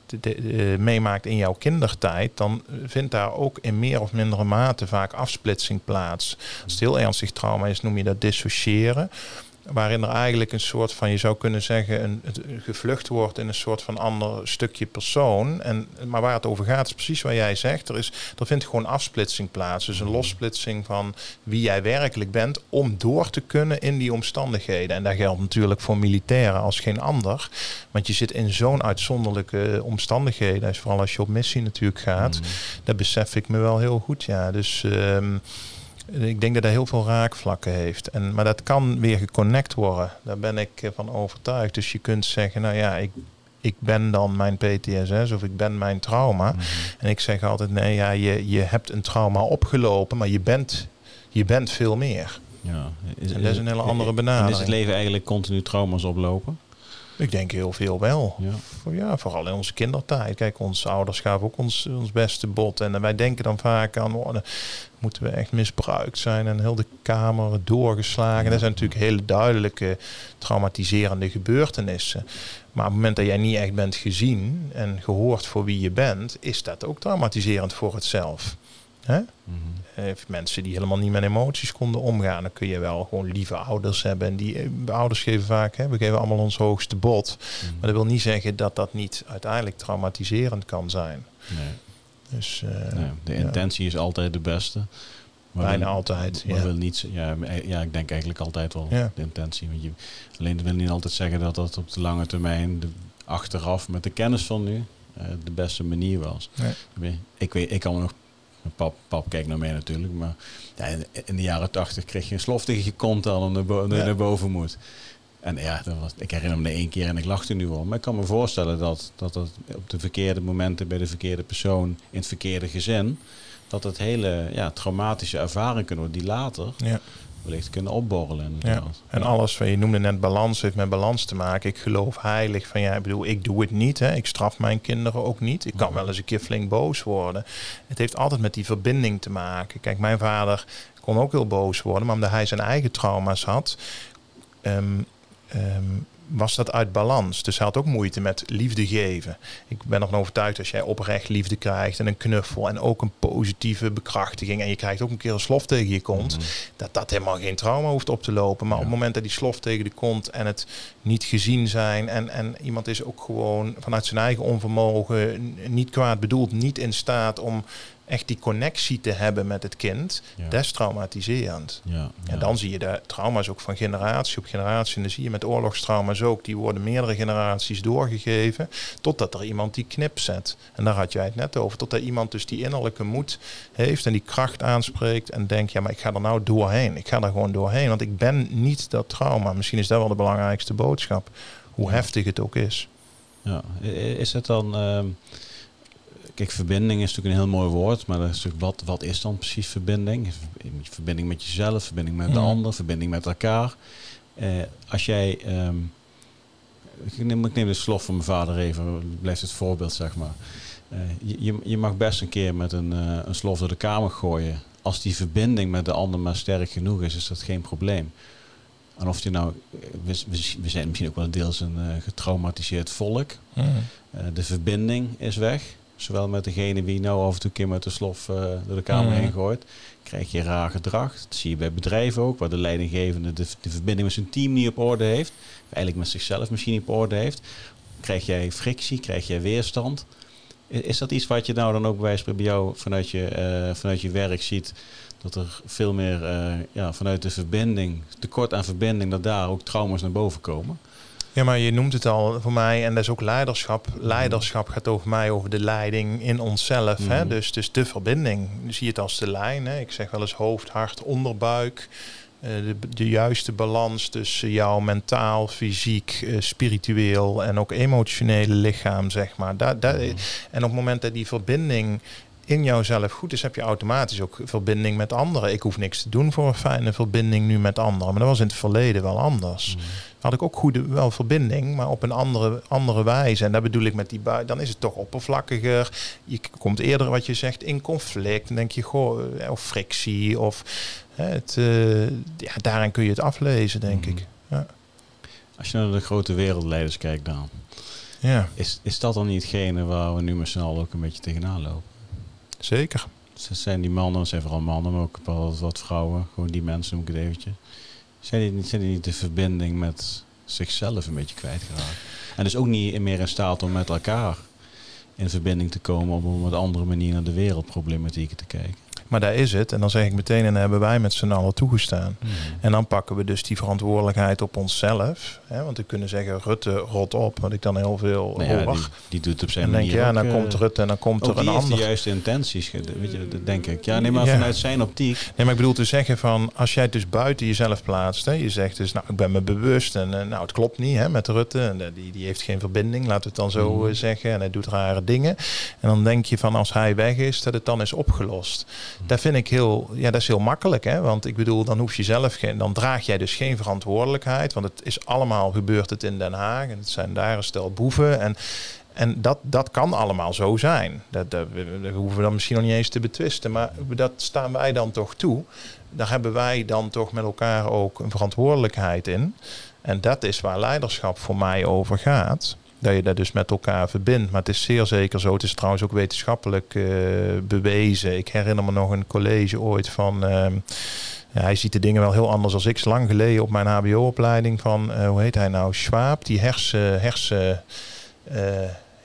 S2: meemaakt in jouw kindertijd, dan vindt daar ook in meer of mindere mate vaak afsplitsing plaats. Als het heel ernstig trauma is, noem je dat dissociëren waarin er eigenlijk een soort van, je zou kunnen zeggen, een, gevlucht wordt in een soort van ander stukje persoon. En, maar waar het over gaat is precies wat jij zegt. Er, is, er vindt gewoon afsplitsing plaats. Dus een lossplitsing van wie jij werkelijk bent om door te kunnen in die omstandigheden. En dat geldt natuurlijk voor militairen als geen ander. Want je zit in zo'n uitzonderlijke omstandigheden. Vooral als je op missie natuurlijk gaat. Mm. Dat besef ik me wel heel goed, ja. Dus... Um, ik denk dat hij heel veel raakvlakken heeft. En, maar dat kan weer geconnect worden. Daar ben ik eh, van overtuigd. Dus je kunt zeggen, nou ja, ik, ik ben dan mijn PTSS of ik ben mijn trauma. Mhm. En ik zeg altijd, nee, ja, je, je hebt een trauma opgelopen, maar je bent, je bent veel meer. Ja, is, en dat is een hele andere benadering.
S1: is het leven eigenlijk continu trauma's oplopen?
S2: Ik denk heel veel wel.
S1: Ja.
S2: Ja, vooral in onze kindertijd. Kijk, onze ouders gaven ook ons, ons beste bod. En wij denken dan vaak aan, oh, moeten we echt misbruikt zijn en heel de kamer doorgeslagen. Dat zijn natuurlijk hele duidelijke traumatiserende gebeurtenissen. Maar op het moment dat jij niet echt bent gezien en gehoord voor wie je bent, is dat ook traumatiserend voor het zelf. Hè?
S1: Mhm.
S2: Eh, mensen die helemaal niet met emoties konden omgaan. Dan kun je wel gewoon lieve ouders hebben. En die eh, ouders geven vaak, hè, we geven allemaal ons hoogste bod.
S1: Mhm.
S2: Maar dat wil niet zeggen dat dat niet uiteindelijk traumatiserend kan zijn.
S1: Nee.
S2: Dus eh,
S1: Nee, de
S2: ja.
S1: intentie is altijd de beste. Maar
S2: Bijna
S1: wil-
S2: altijd,
S1: Maar
S2: ja.
S1: wil niet, ja, eh, ja, ik denk eigenlijk altijd wel
S2: Ja.
S1: de intentie. Want je, alleen dat wil niet altijd zeggen dat dat op de lange termijn, de, achteraf met de kennis van nu, de beste manier was.
S2: Nee.
S1: Ik weet- Ik, kan me nog, pap, pap kijkt naar mij natuurlijk, maar ja, in, de jaren tachtig kreeg je een sloftige kont aan om naar, bo-
S2: Ja.
S1: naar boven moet. En ja, dat was, ik herinner me één keer en ik lachte nu wel. Maar ik kan me voorstellen dat, dat dat op de verkeerde momenten bij de verkeerde persoon in het verkeerde gezin, dat het hele ja, traumatische ervaringen kunnen worden die later
S2: Ja.
S1: Wellicht kunnen opborrelen.
S2: Ja. En alles wat je noemde net balans heeft met balans te maken. Ik geloof heilig van ja, ik bedoel, ik doe het niet. Hè. Ik straf mijn kinderen ook niet. Ik kan wel eens een keer flink boos worden. Het heeft altijd met die verbinding te maken. Kijk, mijn vader kon ook heel boos worden, maar omdat hij zijn eigen trauma's had, ehm, was dat uit balans. Dus hij had ook moeite met liefde geven. Ik ben ervan overtuigd als jij oprecht liefde krijgt en een knuffel en ook een positieve bekrachtiging en je krijgt ook een keer een slof tegen je kont,
S1: Mhm.
S2: dat dat helemaal geen trauma hoeft op te lopen. Maar
S1: Ja.
S2: op het moment dat die slof tegen de kont en het niet gezien zijn en, en iemand is ook gewoon vanuit zijn eigen onvermogen, niet kwaad bedoeld, niet in staat om echt die connectie te hebben met het kind,
S1: Ja.
S2: dat is traumatiserend.
S1: Ja,
S2: En dan zie je de trauma's ook van generatie op generatie. En dan zie je met oorlogstrauma's ook. Die worden meerdere generaties doorgegeven. Totdat er iemand die knip zet. En daar had jij het net over. Totdat iemand dus die innerlijke moed heeft. En die kracht aanspreekt. En denkt, ja maar ik ga er nou doorheen. Ik ga er gewoon doorheen. Want ik ben niet dat trauma. Misschien is dat wel de belangrijkste boodschap. Hoe heftig het ook is.
S1: Ja, is het dan... ehm, kijk, verbinding is natuurlijk een heel mooi woord, maar dat is natuurlijk, wat, wat is dan precies verbinding? Verbinding met jezelf, verbinding met de
S2: Mhm.
S1: ander, verbinding met elkaar. Eh, als jij... ehm, ik, neem, ik neem de slof van mijn vader even, blijft het voorbeeld, zeg maar. Eh, je, je- mag best een keer met een, eh, een slof door de kamer gooien. Als die verbinding met de ander maar sterk genoeg is, is dat geen probleem. En of je nou, we, zijn misschien ook wel deels een getraumatiseerd volk. Eh, de verbinding is weg. Zowel met degene wie nou af en toe een keer met de slof eh, door de kamer
S2: Mhm.
S1: heen gooit. Krijg je raar gedrag. Dat zie je bij bedrijven ook. Waar de leidinggevende de, de verbinding met zijn team niet op orde heeft. Of eigenlijk met zichzelf misschien niet op orde heeft. Krijg jij frictie, krijg jij weerstand. Is dat iets wat je nou dan ook bij jou vanuit je, eh, vanuit je werk ziet? Dat er veel meer eh, ja, vanuit de verbinding, tekort aan verbinding, dat daar ook trauma's naar boven komen?
S2: Ja, maar je noemt het al voor mij, en dat is ook leiderschap. Leiderschap gaat over mij over de leiding in onszelf. Hè?
S1: Mhm.
S2: Dus, dus de verbinding. Je ziet het als de lijn. Hè? Ik zeg wel eens hoofd, hart, onderbuik. Eh, de, de juiste balans tussen jouw mentaal, fysiek, eh, spiritueel en ook emotionele lichaam, zeg maar. Daar, daar,
S1: Mhm.
S2: En op het moment dat die verbinding in jouzelf goed is, heb je automatisch ook verbinding met anderen. Ik hoef niks te doen voor een fijne verbinding nu met anderen. Maar dat was in het verleden wel anders
S1: Mhm.
S2: Had ik ook goede wel verbinding, maar op een andere, andere wijze. En dat bedoel ik met die bui. Dan is het toch oppervlakkiger. Je komt eerder wat je zegt in conflict. Dan denk je, goh, eh, of frictie. Of het, eh, ja, daarin kun je het aflezen, denk
S1: Mhm.
S2: ik. Ja.
S1: Als je naar de grote wereldleiders kijkt dan,
S2: ja,
S1: is, is dat dan niet hetgene waar we nu met z'n allen ook een beetje tegenaan lopen?
S2: zeker.
S1: Z- Zijn die mannen, zijn vooral mannen, maar ook wel wat, wat vrouwen, gewoon die mensen noem ik het eventjes. Zijn die, niet- zijn die niet de verbinding met zichzelf een beetje kwijtgeraakt? En dus ook niet meer in staat om met elkaar in verbinding te komen om op een andere manier naar de wereldproblematieken te kijken.
S2: Maar daar is het. En dan zeg ik meteen, en daar hebben wij met z'n allen toegestaan. En dan pakken we dus die verantwoordelijkheid op onszelf. Hè? Want we kunnen zeggen, Rutte, rot op. Wat ik dan heel veel
S1: Nou ja,
S2: hoor.
S1: die, die doet op zijn
S2: en denk
S1: manier
S2: ja,
S1: ook,
S2: dan
S1: eh,
S2: komt Rutte en dan komt er een
S1: die heeft de
S2: ander.
S1: juiste intenties, weet je, dat denk ik. Ja, nee, maar
S2: Ja.
S1: vanuit zijn optiek.
S2: Nee, maar ik bedoel te zeggen van, als jij het dus buiten jezelf plaatst, hè, je zegt dus, nou, ik ben me bewust en eh, nou, het klopt niet hè, met Rutte, en, eh, die, die heeft geen verbinding, laten we het dan zo eh, zeggen, en hij doet rare dingen. En dan denk je van, als hij weg is, dat het dan is opgelost. Dat vind ik heel, ja, dat is heel makkelijk. Hè? Want ik bedoel, dan hoef je zelf geen, dan draag jij dus geen verantwoordelijkheid. Want het is allemaal gebeurd het in Den Haag. En het zijn daar een stel boeven. En, en dat, dat kan allemaal zo zijn. Dat, dat, dat hoeven we dan misschien nog niet eens te betwisten. Maar dat staan wij dan toch toe. Daar hebben wij dan toch met elkaar ook een verantwoordelijkheid in. En dat is waar leiderschap voor mij over gaat. Dat je dat dus met elkaar verbindt. Maar het is zeer zeker zo. Het is trouwens ook wetenschappelijk uh, bewezen. Ik herinner me nog een college ooit van. Uh, ja, hij ziet de dingen wel heel anders als ik. Lang geleden op mijn HBO-opleiding van, uh, hoe heet hij nou? Schwab, die hersen. hersen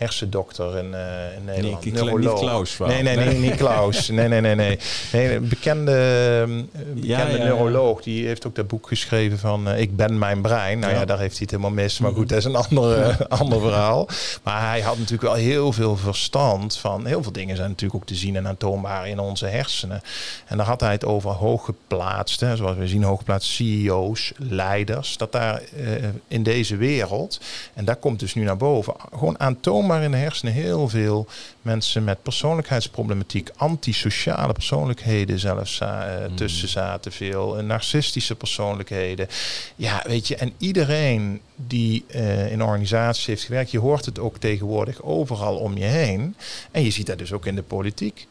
S2: hersendokter in, uh, in Nederland.
S1: Nee, Neuroloog. Niet Klaus.
S2: Nee, nee, nee, niet Klaus. Nee, nee, nee, nee. nee bekende, bekende ja, ja, neuroloog, die heeft ook dat boek geschreven van uh, Ik ben mijn brein. Nou ja, daar heeft hij het helemaal mis. Maar goed, dat is een andere, ander verhaal. Maar hij had natuurlijk wel heel veel verstand van... Heel veel dingen zijn natuurlijk ook te zien en aantoonbaar in onze hersenen. En daar had hij het over hooggeplaatste, zoals we zien, hooggeplaatste CEO's, leiders. Dat daar uh, in deze wereld, en daar komt dus nu naar boven, gewoon aantoonbaar maar in de hersenen heel veel mensen met persoonlijkheidsproblematiek, antisociale persoonlijkheden zelfs uh, tussen zaten veel, narcistische persoonlijkheden. Ja, weet je, en iedereen die uh, in organisaties heeft gewerkt, je hoort het ook tegenwoordig overal om je heen. En je ziet dat dus ook in de politiek.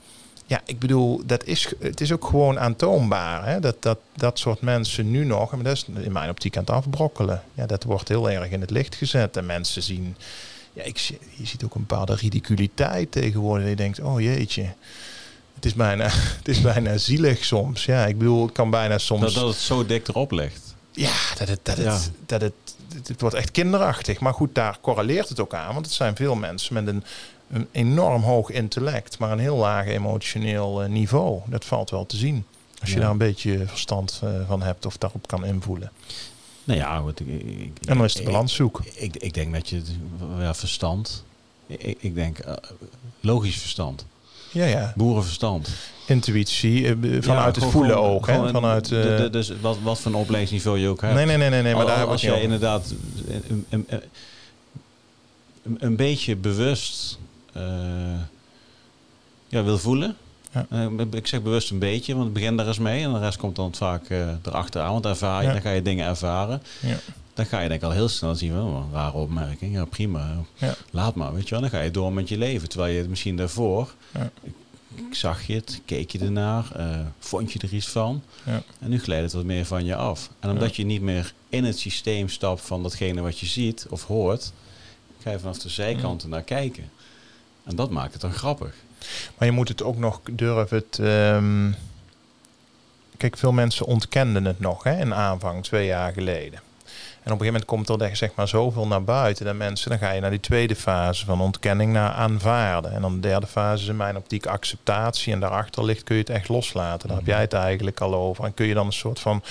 S2: Ja, ik bedoel, dat is, het is ook gewoon aantoonbaar. Hè? Dat, dat dat soort mensen nu nog, en dat is in mijn optiek aan het afbrokkelen. Ja, dat wordt heel erg in het licht gezet. En mensen zien ja, ik, je ziet ook een bepaalde ridiculiteit tegenwoordig. Je denkt, oh jeetje. Het is, bijna, het is bijna zielig soms. Ja, ik bedoel, het kan bijna soms...
S1: Dat, dat het zo dik erop legt.
S2: Ja, dat het, dat het, dat het, het, wordt echt kinderachtig. Maar goed, daar correleert het ook aan. Want het zijn veel mensen met een, een enorm hoog intellect, maar een heel laag emotioneel eh, niveau. Dat valt wel te zien. Als je daar een beetje verstand uh, van hebt of daarop kan invoelen.
S1: Nou ja, ik,
S2: en dan is het balans zoek.
S1: Ik, ik, denk dat je ja, verstand. Ik, ik denk uh, logisch verstand.
S2: Ja, ja.
S1: Boerenverstand.
S2: Intuïtie, uh, vanuit ja, het voelen gewoon, ook. Hè? Vanuit, uh,
S1: de, de, dus wat, wat voor een opleidingsniveau je ook hebt.
S2: Nee, nee, nee, nee, nee maar Al, daar
S1: als je inderdaad een, een, een, een, beetje bewust ja, wil voelen. Ja. Uh, ik zeg bewust een beetje, want het begin daar eens mee. En de rest komt dan vaak uh, erachteraan. Want ervaar je, ja. dan ga je dingen ervaren. Ja. Dan ga je denk ik al heel snel zien, wel een rare opmerking. Ja, prima. Laat maar, weet je wel. Dan ga je door met je leven. Terwijl je het misschien daarvoor... Ik, ik zag je het, keek je ernaar, uh, vond je er iets van. En nu glijdt het wat meer van je af. En omdat je niet meer in het systeem stapt van datgene wat je ziet of hoort... ga je vanaf de zijkanten naar kijken. En dat maakt het dan grappig.
S2: Maar je moet het ook nog durven. Het, um... Kijk, veel mensen ontkenden het nog hè, in aanvang twee jaar geleden. En op een gegeven moment komt er zeg maar zoveel naar buiten dat mensen, dan ga je naar die tweede fase van ontkenning naar aanvaarden. En dan de derde fase is in mijn optiek acceptatie. En daarachter ligt kun je het echt loslaten. Daar heb jij het eigenlijk al over. En kun je dan een soort van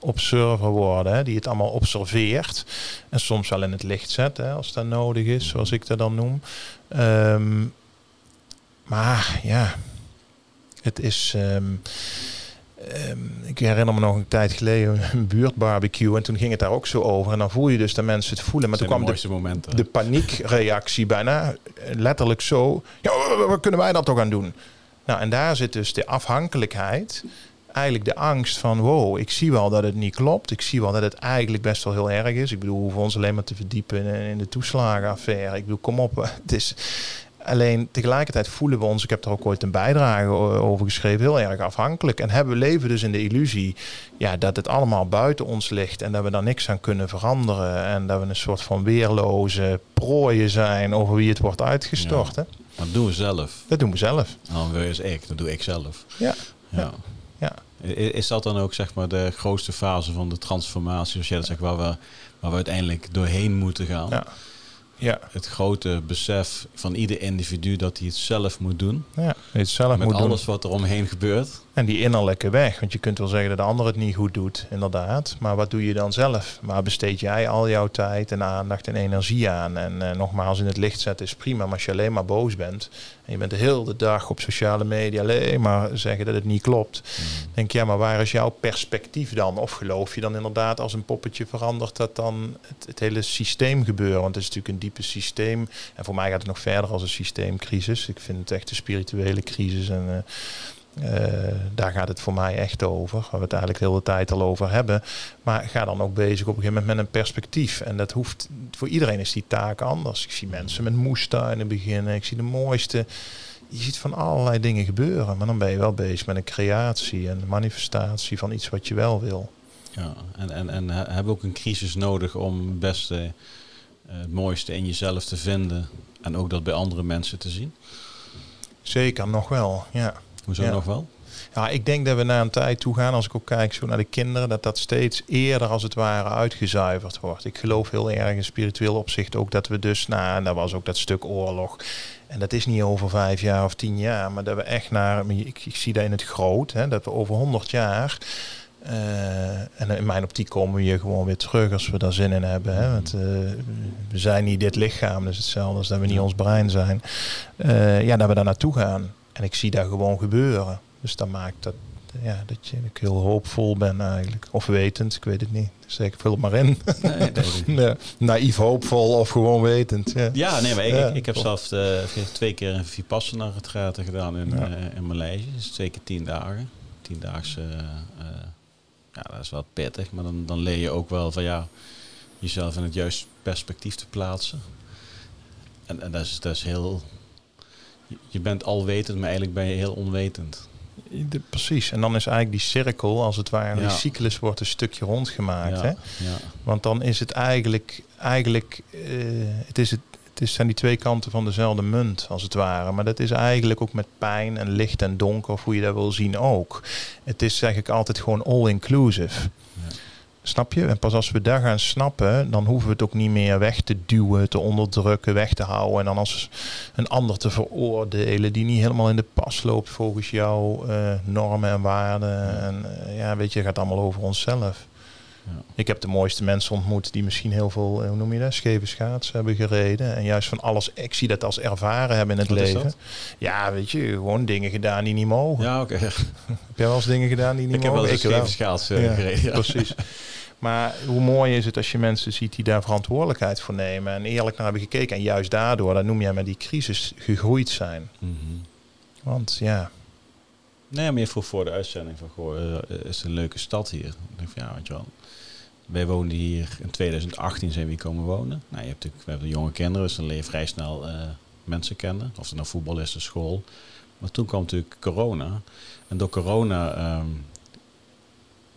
S2: observer worden, hè, die het allemaal observeert. En soms wel in het licht zet, hè, als dat nodig is, zoals ik dat dan noem. Um, maar ja, het is. Um, um, ik herinner me nog een tijd geleden een buurtbarbecue. En toen ging het daar ook zo over. En dan voel je dus dat mensen het voelen. Maar toen kwam de, momenten. de paniekreactie bijna letterlijk zo. Ja, wat kunnen wij dat toch aan doen? Nou, en daar zit dus de afhankelijkheid. Eigenlijk de angst van, wow, ik zie wel dat het niet klopt. Ik zie wel dat het eigenlijk best wel heel erg is. Ik bedoel, we hoeven ons alleen maar te verdiepen in de toeslagenaffaire. Ik bedoel, kom op. Het is, Alleen tegelijkertijd voelen we ons, ik heb er ook ooit een bijdrage over geschreven, heel erg afhankelijk. En hebben we leven dus in de illusie ja, dat het allemaal buiten ons ligt en dat we daar niks aan kunnen veranderen. En dat we een soort van weerloze prooien zijn over wie het wordt uitgestort. Ja. Hè?
S1: Dat doen we zelf.
S2: Dat doen we zelf.
S1: Dan wil je ik, dat doe ik zelf.
S2: Ja. ja. ja.
S1: Is dat dan ook zeg maar de grootste fase van de transformatie, zoals jij dat zegt, waar we, waar we uiteindelijk doorheen moeten gaan?
S2: Ja ja.
S1: het grote besef van ieder individu dat hij het zelf moet doen.
S2: Ja, het zelf
S1: Met
S2: moet
S1: alles wat er omheen gebeurt.
S2: En die innerlijke weg. Want je kunt wel zeggen dat de ander het niet goed doet, inderdaad. Maar wat doe je dan zelf? Waar besteed jij al jouw tijd en aandacht en energie aan? En uh, nogmaals, in het licht zetten is prima. Maar als je alleen maar boos bent en je bent de hele dag op sociale media alleen maar zeggen dat het niet klopt. Mm. Denk je, ja, maar waar is jouw perspectief dan? Of geloof je dan inderdaad als een poppetje verandert dat dan het, het hele systeem gebeuren? Want het is natuurlijk een diepe systeem. En voor mij gaat het nog verder als een systeemcrisis. Ik vind het echt een spirituele crisis. En uh, daar gaat het voor mij echt over. Waar we het eigenlijk de hele tijd al over hebben. Maar ga dan ook bezig op een gegeven moment met een perspectief. En dat hoeft voor iedereen is die taak anders. Ik zie mensen met moestuinen beginnen. Ik zie de mooiste. Je ziet van allerlei dingen gebeuren. Maar dan ben je wel bezig met een creatie en manifestatie van iets wat je wel wil.
S1: Ja, en, en, en hebben ook een crisis nodig om het beste, uh, het mooiste in jezelf te vinden. En ook dat bij andere mensen te zien?
S2: Zeker, nog wel. Ja.
S1: Hoezo
S2: ja.
S1: nog wel?
S2: Ja, ik denk dat we naar een tijd toe gaan, als ik ook kijk zo naar de kinderen, dat dat steeds eerder als het ware uitgezuiverd wordt. Ik geloof heel erg in spiritueel opzicht ook dat we dus, nou, dat was ook dat stuk oorlog. En dat is niet over vijf jaar of tien jaar, maar dat we echt naar, ik, ik zie dat in het groot, hè, dat we over honderd jaar uh, en in mijn optiek komen we hier gewoon weer terug als we daar zin in hebben. Hè? Want, uh, we zijn niet dit lichaam, dus hetzelfde als dat we niet ons brein zijn. Uh, ja, dat we daar naartoe gaan. En ik zie dat gewoon gebeuren. Dus dat maakt dat, ja, dat je, ik heel hoopvol ben eigenlijk. Of wetend, ik weet het niet. Dus ik vul het maar in. Nee, nee. Naïef hoopvol of gewoon wetend. Ja,
S1: ja nee, maar ik, ja, ik heb zelf uh, twee keer een Vipassana retraite gedaan in, ja. uh, in Maleisië. Dus twee keer tien dagen. Tiendaagse... Uh, ja, dat is wel pittig. Maar dan, dan leer je ook wel van ja, jezelf in het juiste perspectief te plaatsen. En, en dat, is, dat is heel... Je bent alwetend, maar eigenlijk ben je heel onwetend.
S2: De, precies. En dan is eigenlijk die cirkel, als het ware, ja. die cyclus wordt een stukje rondgemaakt.
S1: Ja,
S2: hè?
S1: ja.
S2: Want dan is het eigenlijk, eigenlijk uh, het is het, het is, zijn die twee kanten van dezelfde munt, als het ware. Maar dat is eigenlijk ook met pijn en licht en donker, of hoe je dat wil zien ook. Het is eigenlijk altijd gewoon all-inclusive. Snap je? En pas als we daar gaan snappen, dan hoeven we het ook niet meer weg te duwen, te onderdrukken, weg te houden. En dan als een ander te veroordelen die niet helemaal in de pas loopt volgens jouw uh, normen en waarden. En uh, ja, weet je, het gaat allemaal over onszelf.
S1: Ja.
S2: Ik heb de mooiste mensen ontmoet die misschien heel veel, hoe noem je dat, scheve schaats hebben gereden. En juist van alles, ik zie dat als ervaren hebben in het
S1: Wat
S2: leven. Ja, weet je, gewoon dingen gedaan die niet mogen.
S1: Ja, oké.
S2: Heb jij wel eens dingen gedaan die niet
S1: Ik heb
S2: mogen?
S1: wel eens schaats uh,
S2: Ja,
S1: gereden. Ja.
S2: Precies. Maar hoe mooi is het als je mensen ziet die daar verantwoordelijkheid voor nemen en eerlijk naar hebben gekeken. En juist daardoor, dat noem jij met die crisis, gegroeid zijn.
S1: Mhm.
S2: Want ja,
S1: Nee, maar je vroeg voor de uitzending van, goh, uh, is een leuke stad hier? Ik denk van, ja, weet je wel. Wij woonden hier in 2018 zijn we hier komen wonen. Nou, je hebt natuurlijk, we hebben jonge kinderen, dus dan leer je vrij snel uh, mensen kennen. Of het nou voetbal is, de school. Maar toen kwam natuurlijk corona. En door corona, um,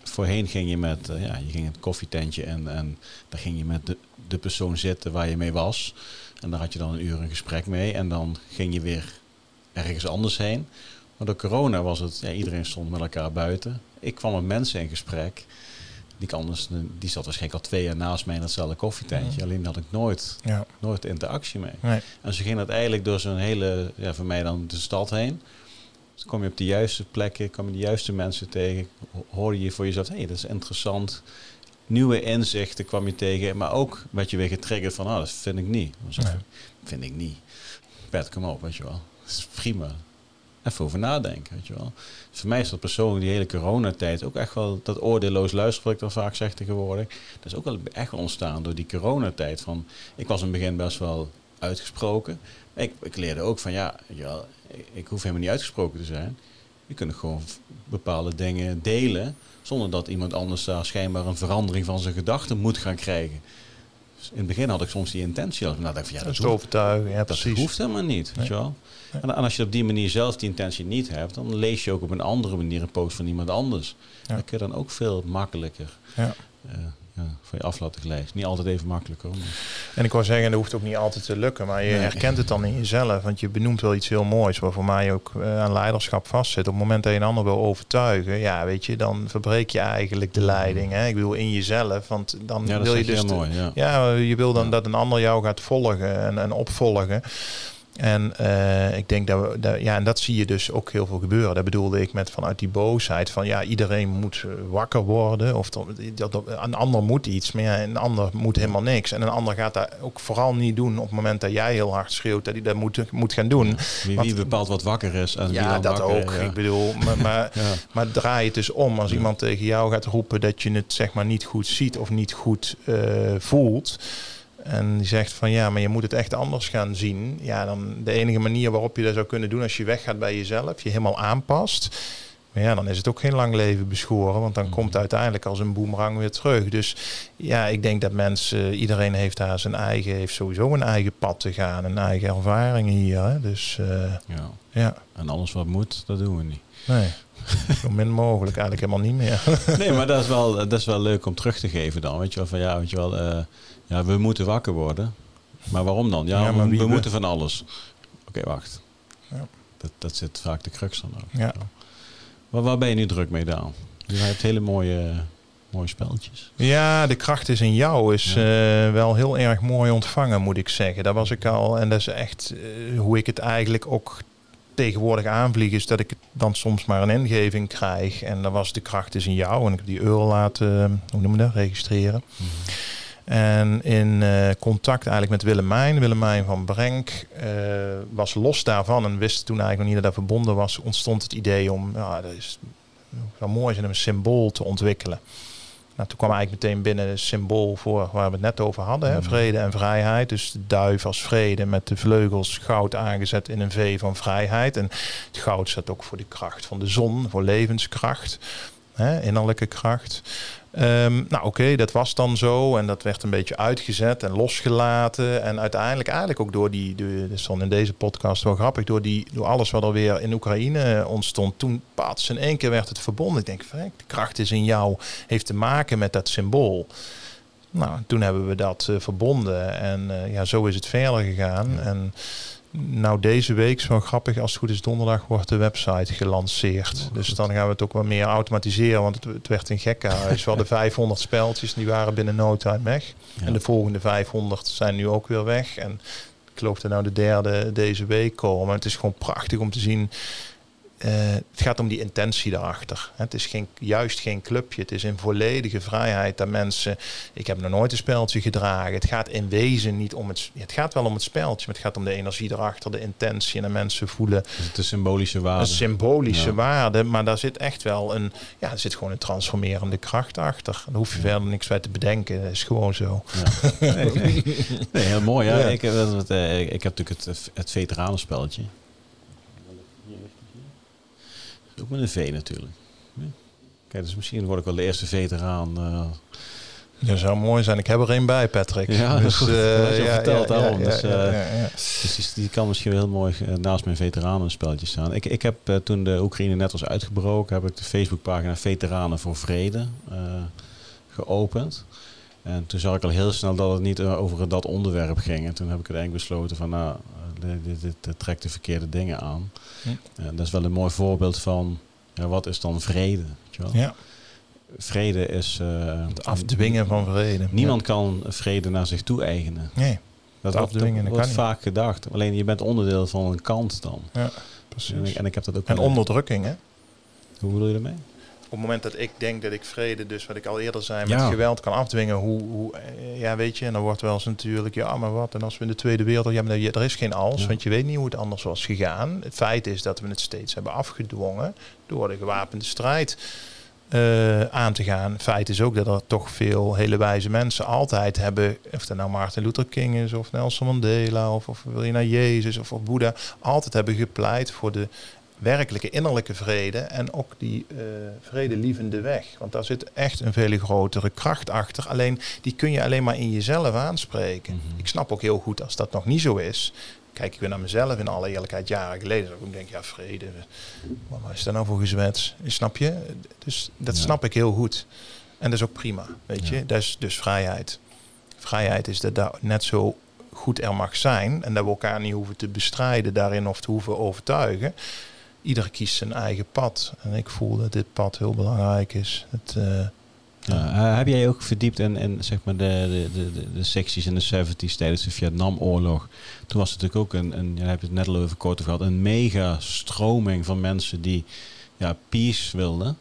S1: voorheen ging je met, uh, ja, je ging in het koffietentje en, en daar ging je met de, de persoon zitten waar je mee was. En daar had je dan een uur een gesprek mee. En dan ging je weer ergens anders heen. Maar door corona was het, ja, iedereen stond met elkaar buiten. Ik kwam met mensen in gesprek. Die, anders, die zat waarschijnlijk al twee jaar naast mij in hetzelfde koffietentje. Ja. Alleen had ik nooit,
S2: ja.
S1: nooit interactie mee.
S2: Nee.
S1: En ze ging dat eigenlijk door zo'n hele, ja, voor mij dan de stad heen. Dus kom je op de juiste plekken, kom je de juiste mensen tegen. Hoorde je voor jezelf, hé, hey, dat is interessant. Nieuwe inzichten kwam je tegen. Maar ook werd je weer getriggerd van, ah, dat vind ik niet.
S2: Nee.
S1: Vind ik niet. Bert, kom op, weet je wel. Dat is prima over nadenken, weet je wel. Dus voor mij is dat persoonlijk die hele coronatijd ook echt wel dat oordeelloos luisteren, wat ik dan vaak zeg tegenwoordig. Dat is ook wel echt ontstaan door die coronatijd. Van, ik was in het begin best wel uitgesproken. Ik, ik leerde ook van ja, ja, ik hoef helemaal niet uitgesproken te zijn. Je kunt gewoon bepaalde dingen delen zonder dat iemand anders daar schijnbaar een verandering van zijn gedachten moet gaan krijgen. In het begin had ik soms die intentie. Nou, dacht ik ja, dat,
S2: dat overtuigen. Ja,
S1: dat
S2: precies.
S1: hoeft helemaal niet. Weet je wel? En, en als je op die manier zelf die intentie niet hebt, dan lees je ook op een andere manier een post van iemand anders. Dan kun je dan ook veel makkelijker
S2: Ja.
S1: uh, ja, van je af laten glijden. Niet altijd even makkelijk hoor.
S2: En ik wou zeggen, dat hoeft ook niet altijd te lukken, maar je
S1: Nee.
S2: herkent het dan in jezelf. Want je benoemt wel iets heel moois, waar voor mij ook uh, aan leiderschap vastzit. Op het moment dat je een ander wil overtuigen, ja, weet je, dan verbreek je eigenlijk de leiding. Hè? Ik bedoel, in jezelf, want dan
S1: Ja,
S2: wil je dus...
S1: heel mooi. Ja.
S2: Ja, je wil dan dat een ander jou gaat volgen en, en opvolgen. En eh, ik denk dat we, dat, ja, en dat zie je dus ook heel veel gebeuren. Dat bedoelde ik met vanuit die boosheid van ja, iedereen moet eh, wakker worden. Of dat, een ander moet iets, maar ja, een ander moet helemaal niks. En een ander gaat dat ook vooral niet doen op het moment dat jij heel hard schreeuwt dat hij dat moet, moet gaan doen.
S1: Wie,
S2: Want-
S1: wie bepaalt wat wakker is en wie
S2: Ja,
S1: dan
S2: dat
S1: wakker,
S2: ook.
S1: ja.
S2: Ik bedoel, maar, maar,
S1: Ja.
S2: maar draai het dus om. Als
S1: Ja.
S2: iemand tegen jou gaat roepen dat je het zeg maar niet goed ziet of niet goed eh, voelt. En die zegt van ja, maar je moet het echt anders gaan zien. Ja, dan de enige manier waarop je dat zou kunnen doen als je weggaat bij jezelf, je helemaal aanpast. Maar ja, dan is het ook geen lang leven beschoren, want dan
S1: Mhm.
S2: komt het uiteindelijk als een boemerang weer terug. Dus ja, ik denk dat mensen, iedereen heeft daar zijn eigen, heeft sowieso een eigen pad te gaan, een eigen ervaring hier. Hè? Dus eh,
S1: Ja.
S2: ja,
S1: En alles wat moet, dat doen we niet.
S2: nee, zo min mogelijk, eigenlijk helemaal niet meer.
S1: Nee, maar dat is, wel, dat is wel leuk om terug te geven dan. Weet je wel, van ja, weet je wel, eh, ja, we moeten wakker worden. Maar waarom dan? Ja, we, moeten van alles. Oké, wacht.
S2: Ja.
S1: Dat, dat zit vaak de crux dan ook.
S2: Ja.
S1: Waar, waar ben je nu druk mee, Daan? Je hebt hele mooie, mooie spelletjes.
S2: Ja, de kracht is in jou is eh, wel heel erg mooi ontvangen, moet ik zeggen. Daar was ik al. En dat is echt eh, hoe ik het eigenlijk ook tegenwoordig aanvlieg, is dat ik dan soms maar een ingeving krijg. En dan was de kracht is in jou. En ik heb die euro laten, hoe noem je dat, registreren. En in eh, contact eigenlijk met Willemijn, Willemijn van Brenk, eh, was los daarvan en wist toen eigenlijk nog niet dat dat verbonden was, ontstond het idee om, ja, dat is zou mooi zijn om een symbool te ontwikkelen. Nou, toen kwam eigenlijk meteen binnen het symbool voor waar we het net over hadden, hè,
S1: Mhm.
S2: vrede en vrijheid. Dus de duif als vrede met de vleugels goud aangezet in een V van vrijheid. En het goud staat ook voor de kracht van de zon, voor levenskracht, hè, innerlijke kracht. Ehm, nou oké, dat was dan zo en dat werd een beetje uitgezet en losgelaten. En uiteindelijk eigenlijk ook door die, de, dat is dan in deze podcast wel grappig, door, die, door alles wat er weer in Oekraïne ontstond. Toen pats in één keer werd het verbonden. Ik denk, de kracht is in jou, heeft te maken met dat symbool. Nou, toen hebben we dat eh, verbonden en eh, ja, zo is het verder gegaan. En nou, deze week, zo grappig, als het goed is, donderdag wordt de website gelanceerd.
S1: Oh,
S2: dus dan gaan we het ook wat meer automatiseren, want het, het werd een gekkenhuis. We hadden 500 speltjes die waren binnen no time weg.
S1: Ja.
S2: En de volgende 500 zijn nu ook weer weg. En ik geloof dat nou de derde deze week komen. Het is gewoon prachtig om te zien. Eh, het gaat om die intentie daarachter. Het is geen, juist geen clubje. Het is in volledige vrijheid dat mensen. Ik heb nog nooit een speltje gedragen. Het gaat in wezen niet om het. Het gaat wel om het speltje, maar het gaat om de energie erachter, de intentie. En de mensen voelen
S1: Dus het is symbolische waarde.
S2: een symbolische
S1: Ja.
S2: waarde. Maar daar zit echt wel een. Ja, er zit gewoon een transformerende kracht achter. Daar hoef je verder niks bij te bedenken. Dat is gewoon zo.
S1: Ja. Nee, nee. Nee, heel mooi. Ja.
S2: Ja.
S1: Ik, heb- dat- dat, eh, ik heb natuurlijk het, het veteranenspelletje. Ook met een V natuurlijk. Ja. Kijk, dus misschien word ik wel de eerste veteraan. eh,
S2: Dat zou mooi zijn. Ik heb er één bij, Patrick.
S1: Ja,
S2: dus, eh,
S1: Dat je verteld, daarom.
S2: Ja,
S1: Dus,
S2: ja,
S1: eh,
S2: ja, ja.
S1: Dus die, kan misschien heel mooi naast mijn veteranenspelletje staan. Ik, ik heb toen de Oekraïne net was uitgebroken, heb ik de Facebookpagina Veteranen voor Vrede geopend. En toen zag ik al heel snel dat het niet over dat onderwerp ging. En toen heb ik uiteindelijk besloten van nou, dit, dit, dit, dit trekt de verkeerde dingen aan.
S2: Hm.
S1: En dat is wel een mooi voorbeeld van ja, wat is dan vrede? Weet je wel?
S2: Ja,
S1: Vrede is... eh,
S2: het afdwingen van vrede.
S1: Niemand kan vrede naar zich toe eigenen.
S2: Ja. Nee,
S1: Dat
S2: Het
S1: wordt,
S2: afdwingen, dat
S1: wordt
S2: kan
S1: vaak gedacht. Alleen je bent onderdeel van een kant dan.
S2: ja, precies.
S1: En ik, en ik heb dat ook
S2: En onderdrukking, hè?
S1: Hoe bedoel je daarmee?
S2: Op het moment dat ik denk dat ik vrede, dus wat ik al eerder zei, met
S1: Ja.
S2: geweld kan afdwingen, hoe, hoe, eh, ja, weet je, en dan wordt wel eens natuurlijk, ja, maar wat, en als we in de Tweede Wereldoorlog, ja, maar er is geen als,
S1: Ja.
S2: want je weet niet hoe het anders was gegaan. Het feit is dat we het steeds hebben afgedwongen door de gewapende strijd eh, aan te gaan. Feit is ook dat er toch veel hele wijze mensen altijd hebben, of dat nou Martin Luther King is, of Nelson Mandela, of, of wil je naar Jezus, of, of Boeddha, altijd hebben gepleit voor de werkelijke innerlijke vrede en ook die eh vredelievende weg. Want daar zit echt een veel grotere kracht achter. Alleen die kun je alleen maar in jezelf aanspreken.
S1: Mhm.
S2: Ik snap ook heel goed als dat nog niet zo is. Kijk ik weer naar mezelf in alle eerlijkheid jaren geleden. Dat ik denk, ja, vrede. Wat is dat nou voor gezwets? Snap je? Dus dat
S1: Ja.
S2: snap ik heel goed. En dat is ook prima, weet
S1: Ja.
S2: je. Dat is dus vrijheid. Vrijheid is dat dat net zo goed er mag zijn. En dat we elkaar niet hoeven te bestrijden daarin of te hoeven overtuigen. Ieder kiest zijn eigen pad. En ik voel dat dit pad heel belangrijk is. Het, eh,
S1: Ja, eh, heb jij ook verdiept in, in zeg maar de, de, de, de, secties in de 70s tijdens de Vietnamoorlog? Toen was het natuurlijk ook een, een je het net al even kort over gehad, een mega stroming van mensen die ja, peace wilden.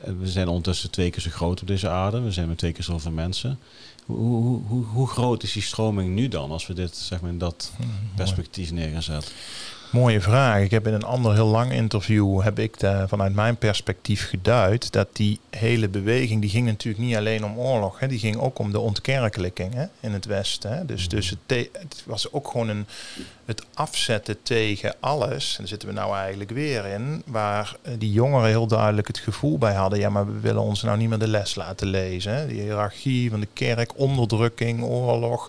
S1: Eh, We zijn ondertussen twee keer zo groot op deze aarde. We zijn met twee keer zoveel mensen. Hoe, hoe, hoe, hoe groot is die stroming nu dan, als we dit zeg maar, in dat
S2: mooi.
S1: perspectief neer gaan zetten?
S2: Mooie vraag. Ik heb in een ander heel lang interview heb ik vanuit mijn perspectief geduid dat die hele beweging die ging natuurlijk niet alleen om oorlog, hè, die ging ook om de ontkerkelijking hè, in het Westen. Hè. Dus, dus het, het, was ook gewoon een, het afzetten tegen alles. En daar zitten we nou eigenlijk weer in, waar eh, die jongeren heel duidelijk het gevoel bij hadden, ja, maar we willen ons nou niet meer de les laten lezen. Hè. Die hiërarchie van de kerk, onderdrukking, oorlog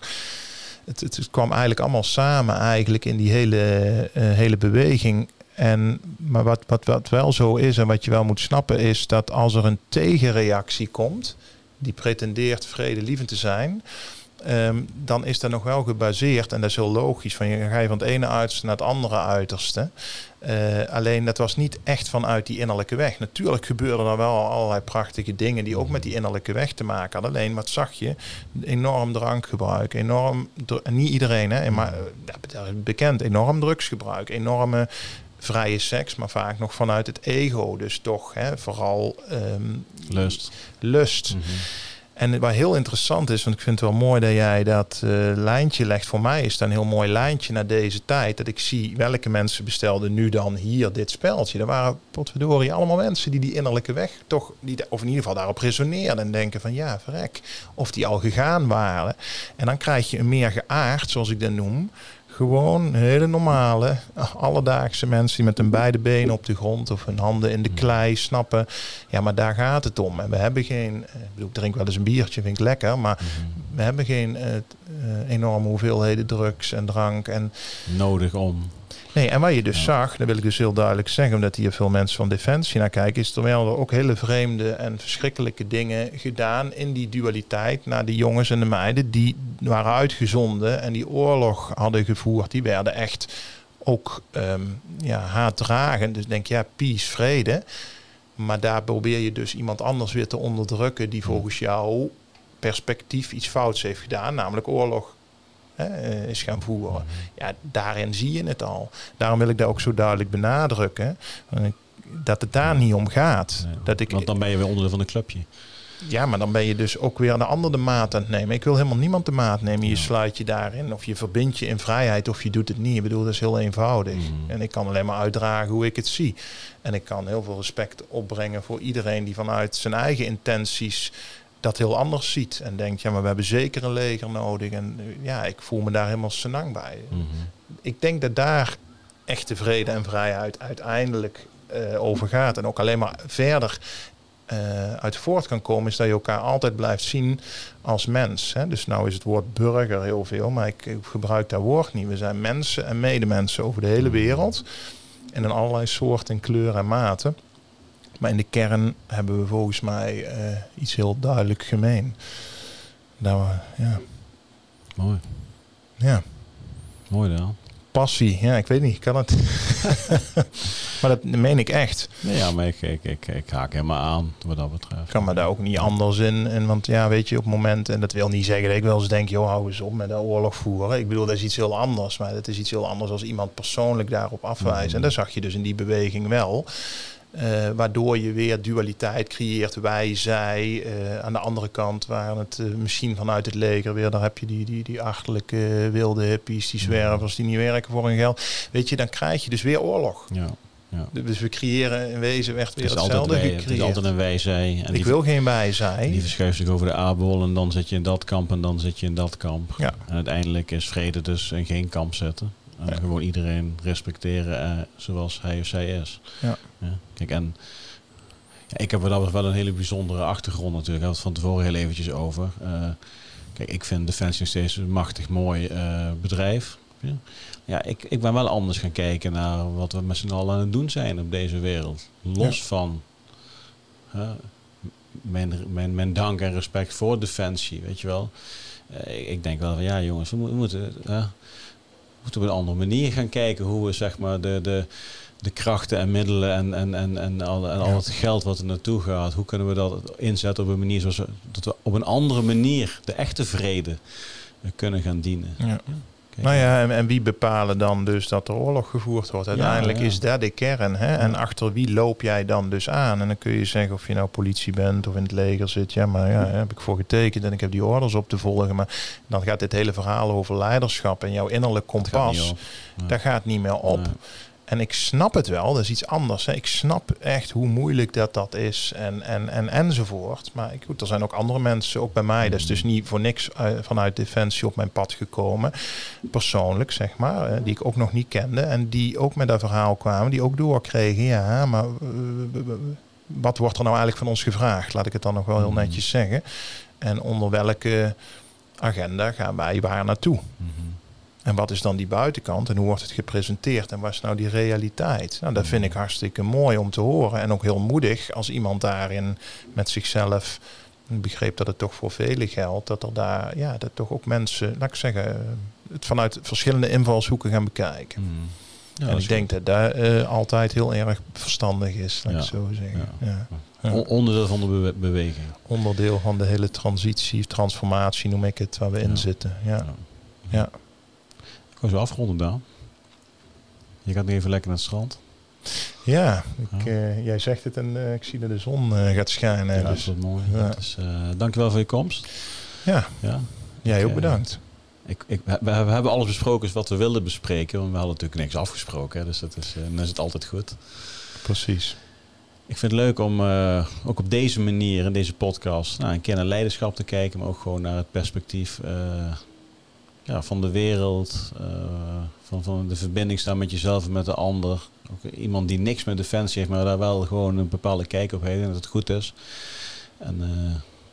S2: het, het, kwam eigenlijk allemaal samen eigenlijk in die hele, uh, hele beweging. En, maar wat, wat, wat wel zo is en wat je wel moet snappen is dat als er een tegenreactie komt, die pretendeert vredelievend te zijn, um, dan is dat nog wel gebaseerd, en dat is heel logisch, van je ga je van het ene uiterste naar het andere uiterste. Uh, alleen dat was niet echt vanuit die innerlijke weg. Natuurlijk gebeurden er wel allerlei prachtige dingen die ook met die innerlijke weg te maken hadden. Alleen wat zag je? Enorm drankgebruik, enorm, niet iedereen, hè, maar bekend, enorm drugsgebruik, enorme vrije seks, maar vaak nog vanuit het ego. Dus toch hè, vooral um,
S1: lust.
S2: lust. Mm -hmm. En wat heel interessant is, want ik vind het wel mooi dat jij dat uh, lijntje legt. Voor mij is dat een heel mooi lijntje naar deze tijd. Dat ik zie welke mensen bestelden nu dan hier dit speltje. Er waren potverdorie allemaal mensen die die innerlijke weg toch, die, of in ieder geval daarop resoneerden. En denken van ja, verrek. Of die al gegaan waren. En dan krijg je een meer geaard, zoals ik dat noem gewoon hele normale, alledaagse mensen die met hun beide benen op de grond of hun handen in de klei snappen. Ja, maar daar gaat het om. En we hebben geen, ik bedoel, ik drink wel eens een biertje, vind ik lekker, maar we hebben geen uh, enorme hoeveelheden drugs en drank. En,
S1: Nodig om.
S2: Nee, en wat je dus zag, dat wil ik dus heel duidelijk zeggen, omdat hier veel mensen van Defensie naar kijken, is terwijl er ook hele vreemde en verschrikkelijke dingen gedaan in die dualiteit naar die jongens en de meiden die waren uitgezonden en die oorlog hadden gevoerd, die werden echt ook um, ja, haatdragend. Dus denk ja, peace, vrede. Maar daar probeer je dus iemand anders weer te onderdrukken die volgens jou perspectief iets fouts heeft gedaan, namelijk oorlog hè, is gaan voeren. Ja, daarin zie je het al. Daarom wil ik dat ook zo duidelijk benadrukken. Dat het daar niet om gaat. dat ik,
S1: want dan ben je weer onderdeel van een clubje.
S2: Ja, maar dan ben je dus ook weer een ander de maat aan het nemen. Ik wil helemaal niemand de maat nemen. Je sluit je daarin of je verbindt je in vrijheid of je doet het niet. Ik bedoel, dat is heel eenvoudig.
S1: Mhm.
S2: En ik kan alleen maar uitdragen hoe ik het zie. En ik kan heel veel respect opbrengen voor iedereen die vanuit zijn eigen intenties dat heel anders ziet. En denkt, ja, maar we hebben zeker een leger nodig. En eh, ja, ik voel me daar helemaal senang bij.
S1: Mhm.
S2: Ik denk dat daar echte vrede en vrijheid uiteindelijk uh, over gaat. En ook alleen maar verder uh, uit voort kan komen, is dat je elkaar altijd blijft zien als mens. Hè? Dus nou is het woord burger heel veel, maar ik, ik gebruik dat woord niet. We zijn mensen en medemensen over de hele
S1: Mhm.
S2: wereld. En in allerlei soorten, kleuren en maten. Maar in de kern hebben we volgens mij uh, iets heel duidelijk gemeen. Nou, ja.
S1: Mooi.
S2: Ja.
S1: Mooi dan.
S2: Passie, ja, ik weet niet, kan het. maar dat meen ik echt.
S1: Nee, ja, maar ik, ik, ik, ik haak helemaal aan wat dat betreft.
S2: Ik kan me daar ook niet anders in. En want ja, weet je, op het moment, en dat wil niet zeggen dat ik wel eens denk, joh, hou eens op met dat oorlog voeren. Ik bedoel, dat is iets heel anders. Maar het is iets heel anders als iemand persoonlijk daarop afwijst.
S1: Mhm.
S2: En dat zag je dus in die beweging wel. Uh, waardoor je weer dualiteit creëert. Wij, zij. Uh, aan de andere kant waren het uh, misschien vanuit het leger weer. Daar heb je die, die, die achterlijke wilde hippies, die zwervers die niet werken voor hun geld. Weet je, dan krijg je dus weer oorlog.
S1: Ja. Ja.
S2: Dus we creëren in wezen echt weer
S1: het is
S2: hetzelfde
S1: altijd wij,
S2: gecreëerd.
S1: Het is altijd een wij-zij.
S2: Ik wil geen wij-zij.
S1: Die verschuift zich over de aardbol en dan zit je in dat kamp en dan zit je in dat kamp.
S2: Ja.
S1: En uiteindelijk is vrede dus in geen kamp zetten.
S2: Ja.
S1: gewoon iedereen respecteren eh, zoals hij of zij is.
S2: Ja.
S1: Kijk, en ja, ik heb wat wel een hele bijzondere achtergrond natuurlijk. Ik had het van tevoren heel eventjes over. Eh, kijk, ik vind Defensie nog steeds een machtig mooi eh, bedrijf. Ja, ja ik, ik ben wel anders gaan kijken naar wat we met z'n allen aan het doen zijn op deze wereld. Los van hè, mijn, mijn, mijn dank en respect voor Defensie, weet je wel. Eh, ik, ik denk wel van ja jongens, we, mo- we moeten, we op een andere manier gaan kijken hoe we zeg maar de, de, de krachten en middelen en, en, en, en, al, en al het geld wat er naartoe gaat, hoe kunnen we dat inzetten op een manier zoals we, dat we op een andere manier de echte vrede kunnen gaan dienen.
S2: Ja. Nou ja, en, en, wie bepalen dan dus dat er oorlog gevoerd wordt? Uiteindelijk
S1: ja, ja.
S2: is dat de kern. Hè? En achter wie loop jij dan dus aan? En dan kun je zeggen of je nou politie bent of in het leger zit. Ja, maar ja, heb ik voor getekend en ik heb die orders op te volgen. Maar dan gaat dit hele verhaal over leiderschap en jouw innerlijk kompas. Dat gaat niet meer op.
S1: Nee.
S2: En ik snap het wel, dat is iets anders. Hè. Ik snap echt hoe moeilijk dat dat is en, en, en enzovoort. Maar ik, goed, er zijn ook andere mensen, ook bij mij. Dat is dus niet voor niks uh, vanuit Defensie op mijn pad gekomen. Persoonlijk, zeg maar. Hè, die ik ook nog niet kende. En die ook met dat verhaal kwamen. Die ook doorkregen. Ja, maar uh, wat wordt er nou eigenlijk van ons gevraagd? Laat ik het dan nog wel heel netjes zeggen. En onder welke agenda gaan wij waar naartoe?
S1: Mhm.
S2: En wat is dan die buitenkant en hoe wordt het gepresenteerd en wat is nou die realiteit? Nou, dat vind ik hartstikke mooi om te horen en ook heel moedig als iemand daarin met zichzelf, begreep dat het toch voor velen geldt, dat er daar, ja, dat toch ook mensen, laat ik zeggen, het vanuit verschillende invalshoeken gaan bekijken.
S1: Ja,
S2: en ik denk dat dat uh, altijd heel erg verstandig is, laat
S1: Ja.
S2: ik zo zeggen.
S1: Ja. Onderdeel van de bewe- beweging.
S2: Onderdeel van de hele transitie, transformatie noem ik het, waar we in zitten. Ja.
S1: Ja. Ga zo afronden, Daan. Je gaat nu even lekker naar het strand.
S2: Ja, ik, uh, jij zegt het en uh, ik zie dat de zon uh, gaat schijnen.
S1: Ja,
S2: dus,
S1: dat is mooi.
S2: ja.
S1: Dus, uh, dankjewel voor je komst.
S2: Ja,
S1: Ja.
S2: jij ook bedankt.
S1: Ik, ik, we, we hebben alles besproken wat we wilden bespreken. Want we hadden natuurlijk niks afgesproken. Hè, dus dat is, dan is het altijd goed.
S2: Precies.
S1: Ik vind het leuk om ook op deze manier in deze podcast nou, een keer naar leiderschap te kijken, maar ook gewoon naar het perspectief ja, van de wereld, uh, van, de verbinding staan met jezelf en met de ander. Ook iemand die niks met defensie heeft, maar daar wel gewoon een bepaalde kijk op heeft en dat het goed is. En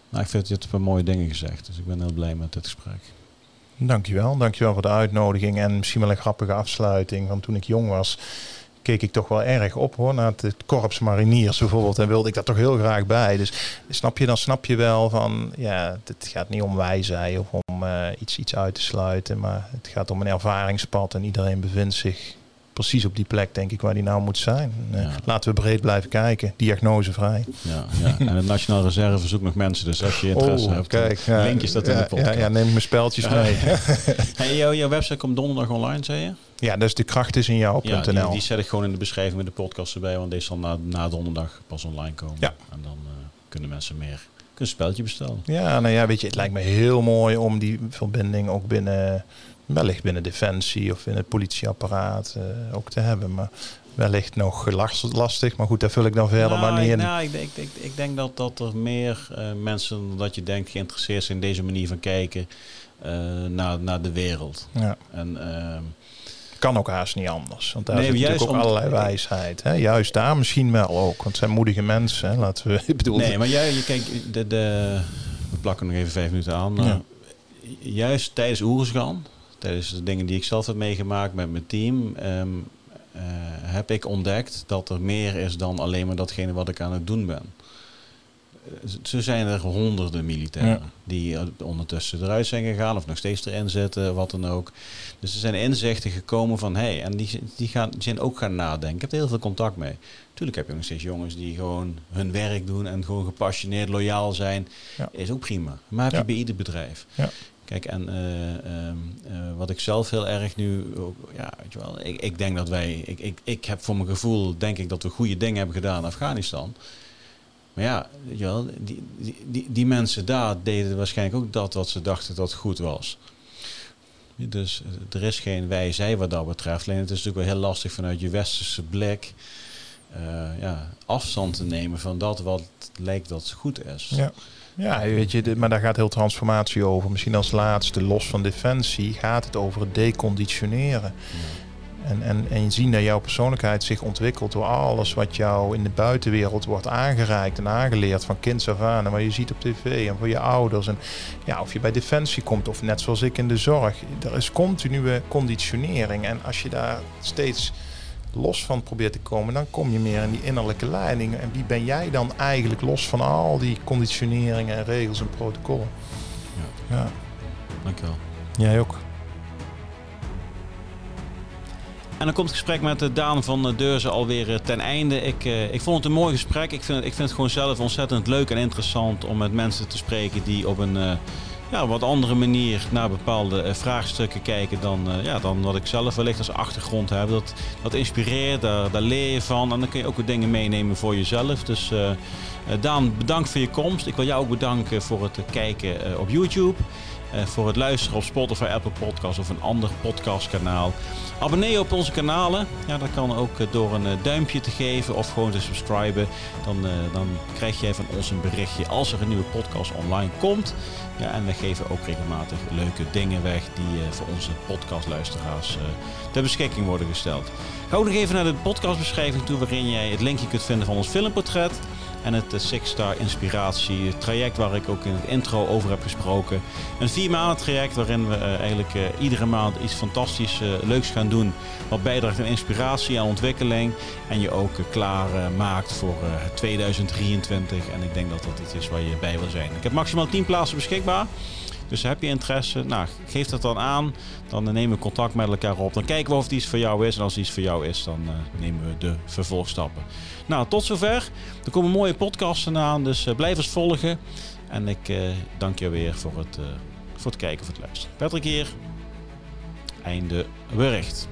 S1: nou, ik vind je hebt een mooie dingen gezegd, dus ik ben heel blij met dit gesprek.
S2: Dankjewel, dankjewel voor de uitnodiging en misschien wel een grappige afsluiting. Want toen ik jong was, keek ik toch wel erg op hoor, naar het korps mariniers bijvoorbeeld. En wilde ik daar toch heel graag bij. Dus snap je, dan snap je wel van, ja, het gaat niet om wijsheid of om uh, iets, iets uit te sluiten. Maar het gaat om een ervaringspad en iedereen bevindt zich precies op die plek, denk ik, waar die nou moet zijn. Uh, ja. Laten we breed blijven kijken, diagnosevrij.
S1: Ja, ja. en het Nationaal Reserve zoekt nog mensen, dus als je interesse
S2: oh,
S1: hebt,
S2: kijk, ja,
S1: linkje staat
S2: ja,
S1: in de podcast.
S2: Ja, ja, neem mijn speltjes mee.
S1: hey, jouw, jouw website komt donderdag online, zei je?
S2: Ja, dus de kracht is in jou.nl.
S1: Ja, die, die, zet ik gewoon in de beschrijving met de podcast erbij, want deze zal na, na donderdag pas online komen.
S2: Ja.
S1: En dan uh, kunnen mensen meer een speltje bestellen.
S2: Ja, nou ja, weet je, het lijkt me heel mooi om die verbinding ook binnen, wellicht binnen Defensie of in het politieapparaat uh, ook te hebben. Maar wellicht nog lastig, maar goed, daar vul ik dan verder
S1: nou,
S2: maar niet in.
S1: Nou, ik, ik, ik, ik denk dat, dat er meer uh, mensen dan dat je denkt geïnteresseerd zijn in deze manier van kijken uh, naar, naar de wereld.
S2: Ja.
S1: En, uh,
S2: kan ook haast niet anders. Want daar
S1: nee,
S2: zit natuurlijk ook
S1: om,
S2: allerlei wijsheid. Hè? Juist daar misschien wel ook. Want het zijn moedige mensen. Hè? Laten we, ik bedoel,
S1: nee, maar jij, je kijkt, de, de, we plakken nog even vijf minuten aan. Ja. Juist tijdens Oersgan, tijdens de dingen die ik zelf heb meegemaakt met mijn team, um, uh, heb ik ontdekt dat er meer is dan alleen maar datgene wat ik aan het doen ben. Zo zijn er honderden militairen ja. die ondertussen eruit zijn gegaan of nog steeds erin zitten, wat dan ook. Dus er zijn inzichten gekomen van hé, hey, en die, die, gaan, die zijn ook gaan nadenken. Ik heb er heel veel contact mee. Tuurlijk heb je nog steeds jongens die gewoon hun werk doen en gewoon gepassioneerd, loyaal zijn.
S2: Ja.
S1: Is ook prima. Maar heb je
S2: Ja.
S1: bij ieder bedrijf. Kijk, en uh, uh, wat ik zelf heel erg nu, ja, weet je wel, ik, ik denk dat wij, ik, ik, ik heb voor mijn gevoel, denk ik dat we goede dingen hebben gedaan in Afghanistan. Maar ja, weet je wel, die, die, die, mensen daar deden waarschijnlijk ook dat wat ze dachten dat goed was. Dus er is geen wij-zij wat dat betreft. Alleen het is natuurlijk wel heel lastig vanuit je westerse blik ja, afstand te nemen van dat wat lijkt dat goed is.
S2: Ja. Ja, weet je, maar daar gaat heel transformatie over. Misschien als laatste, los van defensie, gaat het over het deconditioneren. Ja. En, en, en zien dat jouw persoonlijkheid zich ontwikkelt door alles wat jou in de buitenwereld wordt aangereikt en aangeleerd van kinds af aan. En wat je ziet op tv en voor je ouders. En ja, of je bij defensie komt of net zoals ik in de zorg. Er is continue conditionering. En als je daar steeds los van probeert te komen, dan kom je meer in die innerlijke leiding. En wie ben jij dan eigenlijk los van al die conditioneringen en regels en protocollen?
S1: Ja.
S2: ja.
S1: Dankjewel.
S2: Jij ook.
S1: En dan komt het gesprek met Daan van Deurzen alweer ten einde. Ik, uh, ik vond het een mooi gesprek. Ik vind, ik vind het gewoon zelf ontzettend leuk en interessant om met mensen te spreken die op een uh, ja, wat andere manier naar bepaalde vraagstukken kijken dan, ja, dan wat ik zelf wellicht als achtergrond heb. Dat, dat inspireert, daar, daar leer je van en dan kun je ook wat dingen meenemen voor jezelf. Dus Daan, bedankt voor je komst. Ik wil jou ook bedanken voor het kijken op YouTube. Eh, voor het luisteren op Spotify, Apple Podcasts of een ander podcastkanaal. Abonneer je op onze kanalen. Ja, dat kan ook eh, door een eh, duimpje te geven of gewoon te subscriben. Dan, dan krijg jij van ons een berichtje als er een nieuwe podcast online komt. Ja, en we geven ook regelmatig leuke dingen weg die voor onze podcastluisteraars ter beschikking worden gesteld. Ga ook nog even naar de podcastbeschrijving toe waarin jij het linkje kunt vinden van ons filmportret. En het eh, Six Star Inspiratie traject waar ik ook in het intro over heb gesproken. Een vier maanden traject waarin we eh, eigenlijk eh, iedere maand iets fantastisch leuks gaan doen. Wat bijdraagt aan inspiratie en ontwikkeling. En je ook klaar maakt voor 2023. En ik denk dat dat iets is waar je bij wil zijn. Ik heb maximaal 10 plaatsen beschikbaar. Dus heb je interesse, nou, geef dat dan aan. Dan nemen we contact met elkaar op. Dan kijken we of het iets voor jou is. En als het iets voor jou is, dan nemen we de vervolgstappen. Nou, tot zover. Er komen mooie podcasten aan, dus eh, blijf eens volgen. En ik eh, dank je weer voor het, eh, voor het kijken, voor het luisteren. Patrick hier. Einde bericht.